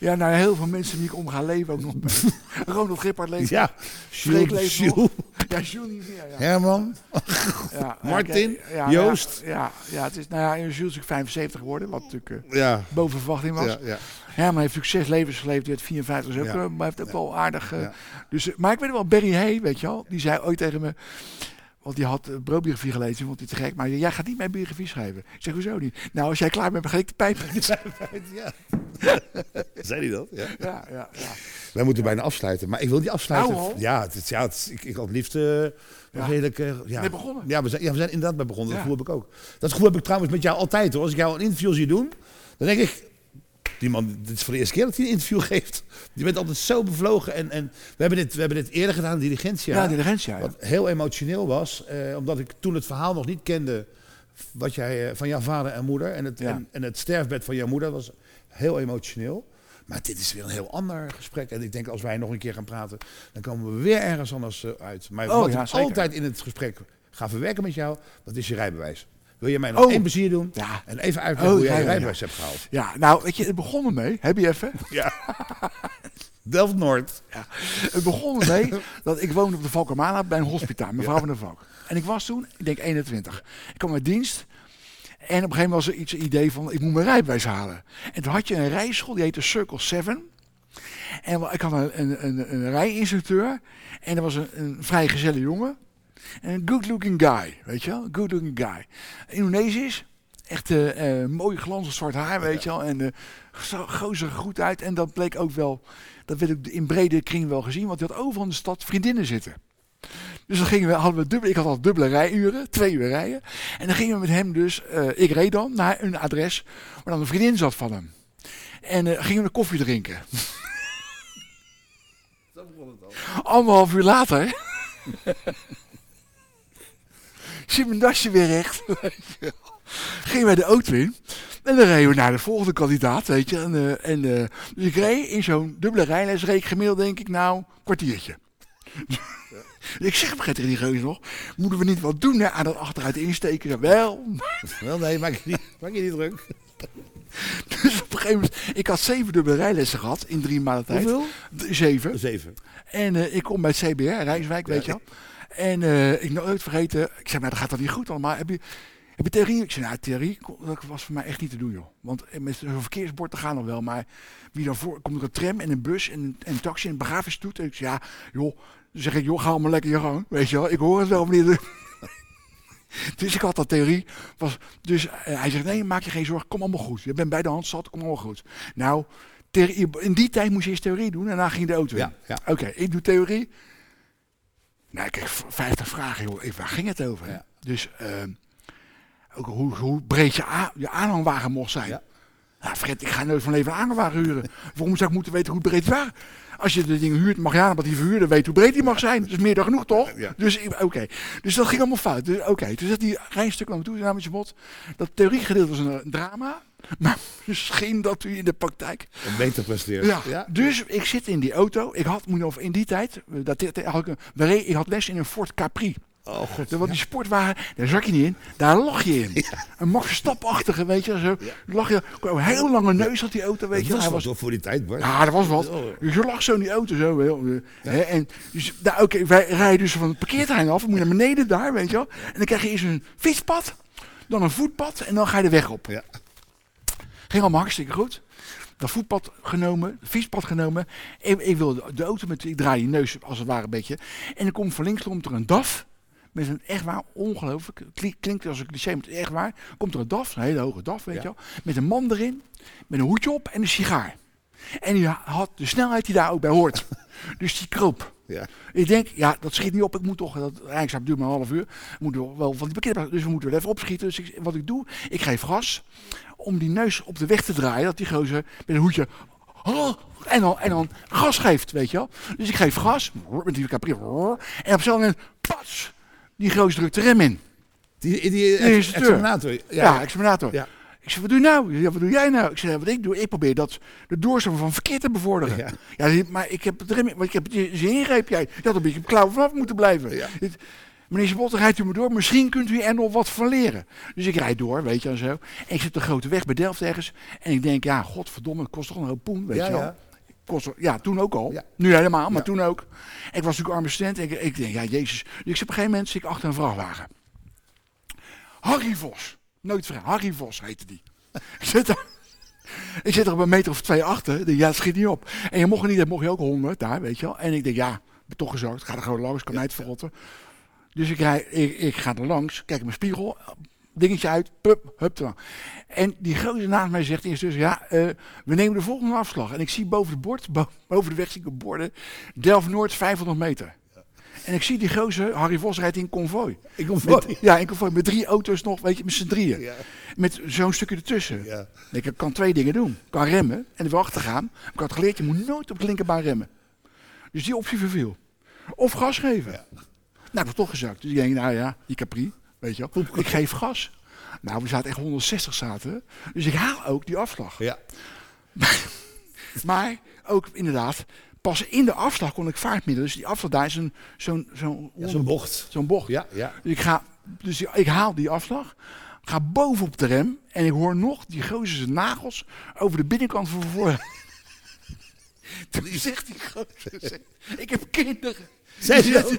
Ja, nou, heel veel mensen die ik om ga leven ook nog. [laughs] Ronald Gippard leeft. Ja, Freek leeft Ja, Jules niet meer. Ja. Herman. [laughs] Ja, Martin, ja, Joost. Ja, ja, het is, nou ja, Jules is natuurlijk 75 geworden, wat natuurlijk eh, Ja, boven verwachting was. ja, ja. Herman heeft natuurlijk zes levens geleefd, die had 54 is ook, Ja. eh, maar heeft ook wel aardig. eh, dus, maar ik weet wel, Barry Hay, weet je wel, die zei ooit tegen me, want die had uh, broodbiografie gelezen, vond hij te gek, maar jij gaat niet mijn biografie schrijven. Ik zeg, hoezo niet? Nou, als jij klaar bent, ga ik de pijp. ja. [laughs] Zei hij dat? Ja. ja, ja, ja. Wij moeten bijna afsluiten, maar ik wil niet afsluiten. Nou ja, het, is- ja het, ik, ik had liefst eh, nog Ja. redelijk... eh, ja. Begonnen. Ja we, zijn, ja, we zijn inderdaad bij begonnen. Dat gevoel heb ik ook. Dat gevoel heb ik trouwens met jou altijd hoor. Als ik jou een interview zie doen, dan denk ik... Die man, dit is voor de eerste keer dat hij een interview geeft. Die bent altijd zo bevlogen. En, en we, hebben dit, we hebben dit eerder gedaan, Diligentia. Ja, diligentia, ja. Wat heel emotioneel was, eh, omdat ik toen het verhaal nog niet kende wat jij, eh, van jouw vader en moeder. En het, Ja. en, en het sterfbed van jouw moeder was heel emotioneel. Maar dit is weer een heel ander gesprek. En ik denk als wij nog een keer gaan praten, dan komen we weer ergens anders eh, uit. Maar Oh, wat ja, ik altijd in het gesprek ga verwerken met jou, dat is je rijbewijs. Wil je mij nog Oh. één plezier doen? Ja. En even uitleggen Oh, hoe jij je ja, ja, ja. rijbewijs hebt gehaald. Ja, nou, weet je, het begon ermee, heb je even? [laughs] Ja. Delft-Noord. Het begon ermee dat ik woonde op de Valkermana bij een hospitaal, mevrouw van der Valk. En ik was toen, ik denk 21. Ik kwam uit dienst en op een gegeven moment was er iets een idee van, ik moet mijn rijbewijs halen. En toen had je een rijschool, die heette Circle 7. En ik had een, een, een, een rijinstructeur en er was een, een vrij gezelle jongen. En een good looking guy, weet je wel, good looking guy. Indonesisch, echt eh, mooi glanzend zwart haar, weet je wel. En zo- gozer er goed uit. En dat bleek ook wel, dat werd ook in brede kring wel gezien, want hij had overal in de stad vriendinnen zitten. Dus dan gingen we, hadden we dubbele, ik had al dubbele rijuren, twee uur rijden. En dan gingen we met hem dus, ik reed dan naar een adres waar dan een vriendin zat van hem. En gingen we een koffie drinken. Anderhalf uur later [laughs] zit mijn dasje weer recht. Gingen wij de auto in. En dan reden we naar de volgende kandidaat, weet je. En, eh, en, dus ik reed in zo'n dubbele rijles, reed ik gemiddeld denk ik nou een kwartiertje. [laughs] ik zeg op tegen die geus nog, moeten we niet wat doen hè, aan dat achteruit insteken? Wel. [laughs] Wel, nee, maak je niet, maak je niet druk. [laughs] Dus op een gegeven moment, ik had zeven dubbele rijlessen gehad in drie maanden tijd. Hoeveel? Zeven. Zeven. En eh, ik kom bij het CBR, Rijswijk, weet je wel. En eh, ik nooit vergeten, ik zei, maar dat gaat toch niet goed allemaal. Heb je, heb je theorie? Ik zei, nou, theorie dat was voor mij echt niet te doen, joh. Want eh, met zo'n verkeersbord, dat gaat nog wel. Maar wie dan voor, komt er een tram en een bus en een, en een taxi en een begrafenisstoet. En ik zei, ja, joh. Dan zeg ik, joh, ga allemaal lekker je gang. Weet je wel, ik hoor het wel, meneer. [laughs] Dus ik had dat theorie. Was, dus eh, hij zegt, nee, maak je geen zorgen, kom allemaal goed. Je bent bij de hand zat, kom allemaal goed. Nou, theorie- in die tijd moest je eerst theorie doen en daarna ging de auto in. Ja, ja. Oké, ik doe theorie. Nou, ik kreeg v- 50 vragen, joh. Ik, waar ging het over? Ja. Dus ehm, ook hoe, hoe breed je, je aanhangwagen mocht zijn. Ja. Nou, Fred, ik ga nooit van leven een aanhangwagen huren. Waarom zou ik moeten weten hoe breed het waren? Als je de dingen huurt, mag je aan dat die verhuurder weet hoe breed die mag zijn. Dat is meer dan genoeg, toch? Ja. Dus oké. Dus dat ging allemaal fout. Dus, oké, toen zat die rijstuk naar me toe, namens je bot. Dat theoriegedeelte was een drama. Maar misschien dat u in de praktijk Om beter presteert. ja. Dus ik zit in die auto. Ik had, moet nog in die tijd, eh, dat, dat- had ik, een- ik had les in een Ford Capri. Oh god. Was die sportwagen, daar zak je niet in, daar lag je in. Een Max Verstappen-achtige, weet je. Zo, lag je, een heel lange neus had die auto, weet Dat je. was Hij was, hoor, voor die tijd, Bart. ja, dat was wat. Dus je lag zo in die auto, zo. Wel, eh, hè, en dus, nou, oké, wij rijden dus van het parkeerterrein af. We moeten naar beneden daar, weet je wel. En dan krijg je eerst een fietspad, dan een voetpad en dan ga je de weg op. Ja. Ging allemaal hartstikke goed. Dat voetpad genomen, het fietspad genomen. Ik, ik wil de, auto met, ik draai die neus als het ware een beetje. En dan komt van links komt er een DAF. Met een echt waar, ongelooflijk. Kli- Klinkt als een cliché, maar echt waar. Komt er een DAF, een hele hoge DAF, weet Ja. je wel. Met een man erin, met een hoedje op en een sigaar. En die had de snelheid die daar ook bij hoort. [laughs] Dus die kroop Ja. Ik denk, ja, dat schiet niet op. Ik moet toch, dat Rijkszaak duurt maar een half uur. Ik moet wel van die parkeerplaats, dus we moeten er even opschieten. Dus ik, wat ik doe, ik geef gas om die neus op de weg te draaien. Dat die gozer met een hoedje en dan, en dan gas geeft, weet je wel. Dus ik geef gas met die Capri en op zo'n moment, pas, die gozer drukt de rem in. Die, die, ex- examinator. Ja, Ja. examinator. Ja. Ik zeg, wat doe je nou? Ja, wat doe jij nou? Ik zeg, wat ik doe, ik probeer dat de doorstroom van verkeer te bevorderen. Ja. Ja, maar ik heb het erin, want ik heb het ingreep. Jij je had een beetje klauw vanaf moeten blijven. Ja. Meneer Sabot, rijdt u me door. Misschien kunt u er nog wat van leren. Dus ik rijd door, weet je en zo. En ik zit op de grote weg bij Delft ergens. En ik denk, ja, godverdomme, het kost toch een hoop poen, weet Ja, je wel. ja. Kost, ja, toen ook al. Ja. Nu helemaal, maar toen ook. Ik was natuurlijk arme student. En ik, ik denk, ja, jezus. Dus ik zit op een gegeven moment zit ik achter een vrachtwagen. Harry Vos. Nooit vrij. Harry Vos heette die. [laughs] ik, zit er, ik zit er op een meter of twee achter. Denk, ja, het schiet niet op. En je mocht er niet, dan mocht je ook honderd daar, weet je wel. En ik denk, ja, ben toch gezorgd. Ga er gewoon langs, kan niet verrotten. Dus ik, rij, ik, ik ga er langs, kijk in mijn spiegel, dingetje uit, pup, hup er. En die gozer naast mij zegt eerst dus, ja, eh, we nemen de volgende afslag. En ik zie boven het bord, bo- [laughs] boven de weg zie ik borden, Delft-Noord 500 meter. En ik zie die gozer, Harry Vos rijdt in kom Met, voor. ja, in konvooi, met drie auto's nog, weet je, met z'n drieën. Ja. Met zo'n stukje ertussen. Ja. Ik kan twee dingen doen. Ik kan remmen en er weer achter gaan. Ik had geleerd, je moet nooit op de linkerbaan remmen. Dus die optie verviel. Of gas geven. Nou, dat was toch gezakt. Dus ik denk, nou ja, die Capri, weet je wel. Ik geef gas. Nou, we zaten echt 160 zaten. Dus ik haal ook die afslag. Ja. [laughs] Maar ook inderdaad, pas in de afslag kon ik vaartmiddelen. Dus die afslag daar is een- zo'n zo'n Ja, Zo'n bocht. zo'n bocht. Ja, ja. Dus ik, ga, dus ik haal die afslag, ga bovenop de rem en ik hoor nog die gozer zijn nagels over de binnenkant van voor. [laughs] Toen zegt die gozer, [laughs] ik heb kinderen. Zei Die ze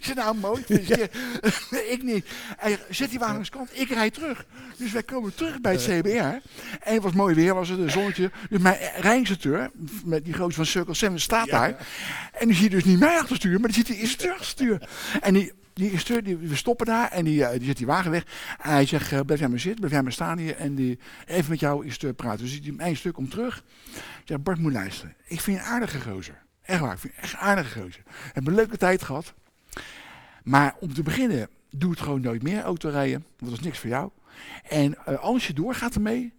ja, [laughs] nou mooi, je? [laughs] ik niet. Hij zet die wagen kant, ik rijd terug. Dus wij komen terug bij het CBR. En het was mooi weer, was het een zonnetje. Dus mijn rijinstructeur, met die gozer van Circle 7, staat daar. En die ziet dus niet mij achter stuur, maar die ziet die instructeur achter stuur. En die, die instructeur, die, we stoppen daar en die, eh, die zet die wagen weg. En hij zegt, eh, blijf jij maar zitten, blijf jij maar staan hier. En die, even met jou instructeur praten. Dus die, mijn stuk komt terug. Ik zeg, Bart moet luisteren. Ik vind je een aardige gozer. Echt waar, ik vind je echt een aardige. Ik heb een leuke tijd gehad. Maar om te beginnen, doe het gewoon nooit meer autorijden. Want dat is niks voor jou. En eh, als je doorgaat ermee,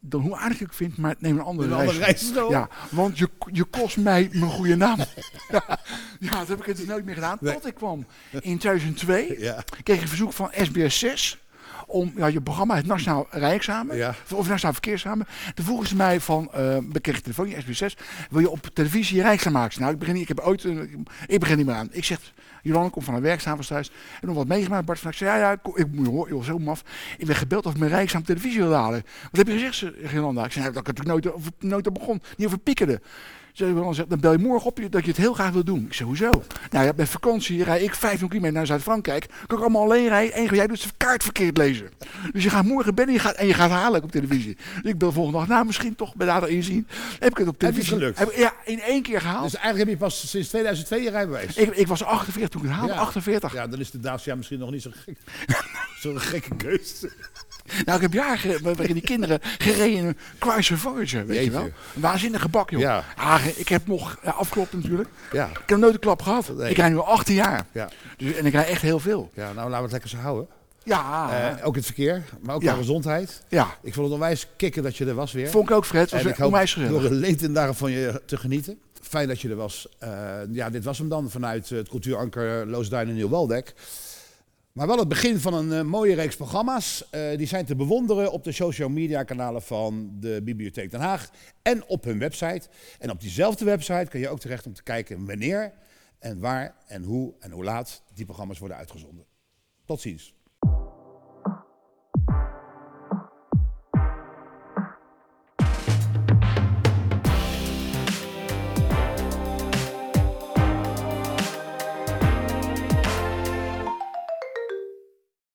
dan hoe aardig ik het vind, maar neem een andere Een reis. andere rijstroom. Ja, want je, je kost mij mijn goede naam. [laughs] ja, ja, dat heb ik het dus nooit meer gedaan. Nee. Tot ik kwam [laughs] in 2002, Ja. kreeg ik een verzoek van SBS 6 om ja, je programma, het Nationaal Rijexamen, Ja. of Nationaal Verkeersexamen. Toen vroegen ze mij van, eh ik kreeg telefoon, SBS 6, wil je op televisie je rijexamen maken? Nou, ik begin niet, ik heb ooit, eh, ik begin niet meer aan. Ik zeg, Jolan, kom van een werkzaam thuis. En nog wat meegemaakt. Bart van, ik zei, ja, ja, ik, ik moet je horen, joh, zo maf. Ik ben gebeld of ik mijn rijkzaam televisie wilde halen. Wat heb je gezegd, ze- Jolanda? Ik zei, nou, dat ik natuurlijk nooit nooit begon. Niet over piekerde. Zei Jolanda, zegt, dan bel je morgen op je dat je het heel graag wil doen. Ik zei, hoezo? Nou ja, met vakantie rij ik 5 kilometer naar Zuid-Frankrijk. Kan ik allemaal alleen rijden. En jij doet de kaart verkeerd lezen. Dus je gaat morgen bellen en je gaat, en je gaat halen op televisie. Dus ik bel volgende dag, nou misschien toch bij later inzien. Heb ik het op het televisie. gelukt? Heb, ja, in één keer gehaald. Dus eigenlijk heb je pas sinds 2002 je rijbewijs. ik, ik was 48 toen ik het haalde, Ja. 48. Ja, dan is de Dacia misschien nog niet zo gek. [laughs] Zo'n gekke keus. Nou, ik heb jaren waarin die kinderen gereden Chrysler Voyager, weet je wel. Een waanzinnige bak, joh. Ja. Ah, ik heb nog ja, afklopt natuurlijk. Ja. Ik heb nooit een klap gehad. Nee. Ik rij nu al 18 jaar. Ja. Dus, en ik rij echt heel veel. ja, nou laten we het lekker zo houden. Ja, Eh, ook het verkeer, maar ook Ja. de gezondheid. ja. Ik vond het onwijs kicken dat je er was weer. Vond ik ook, Fred. Was en ik hoop door een leedindagen van je te genieten. Fijn dat je er was. Eh, ja, dit was hem dan vanuit het cultuuranker Loosduin en Nieuw-Weldek. Maar wel het begin van een eh, mooie reeks programma's. Eh, die zijn te bewonderen op de social media kanalen van de Bibliotheek Den Haag. En op hun website. En op diezelfde website kun je ook terecht om te kijken wanneer en waar en hoe en hoe laat die programma's worden uitgezonden. Tot ziens.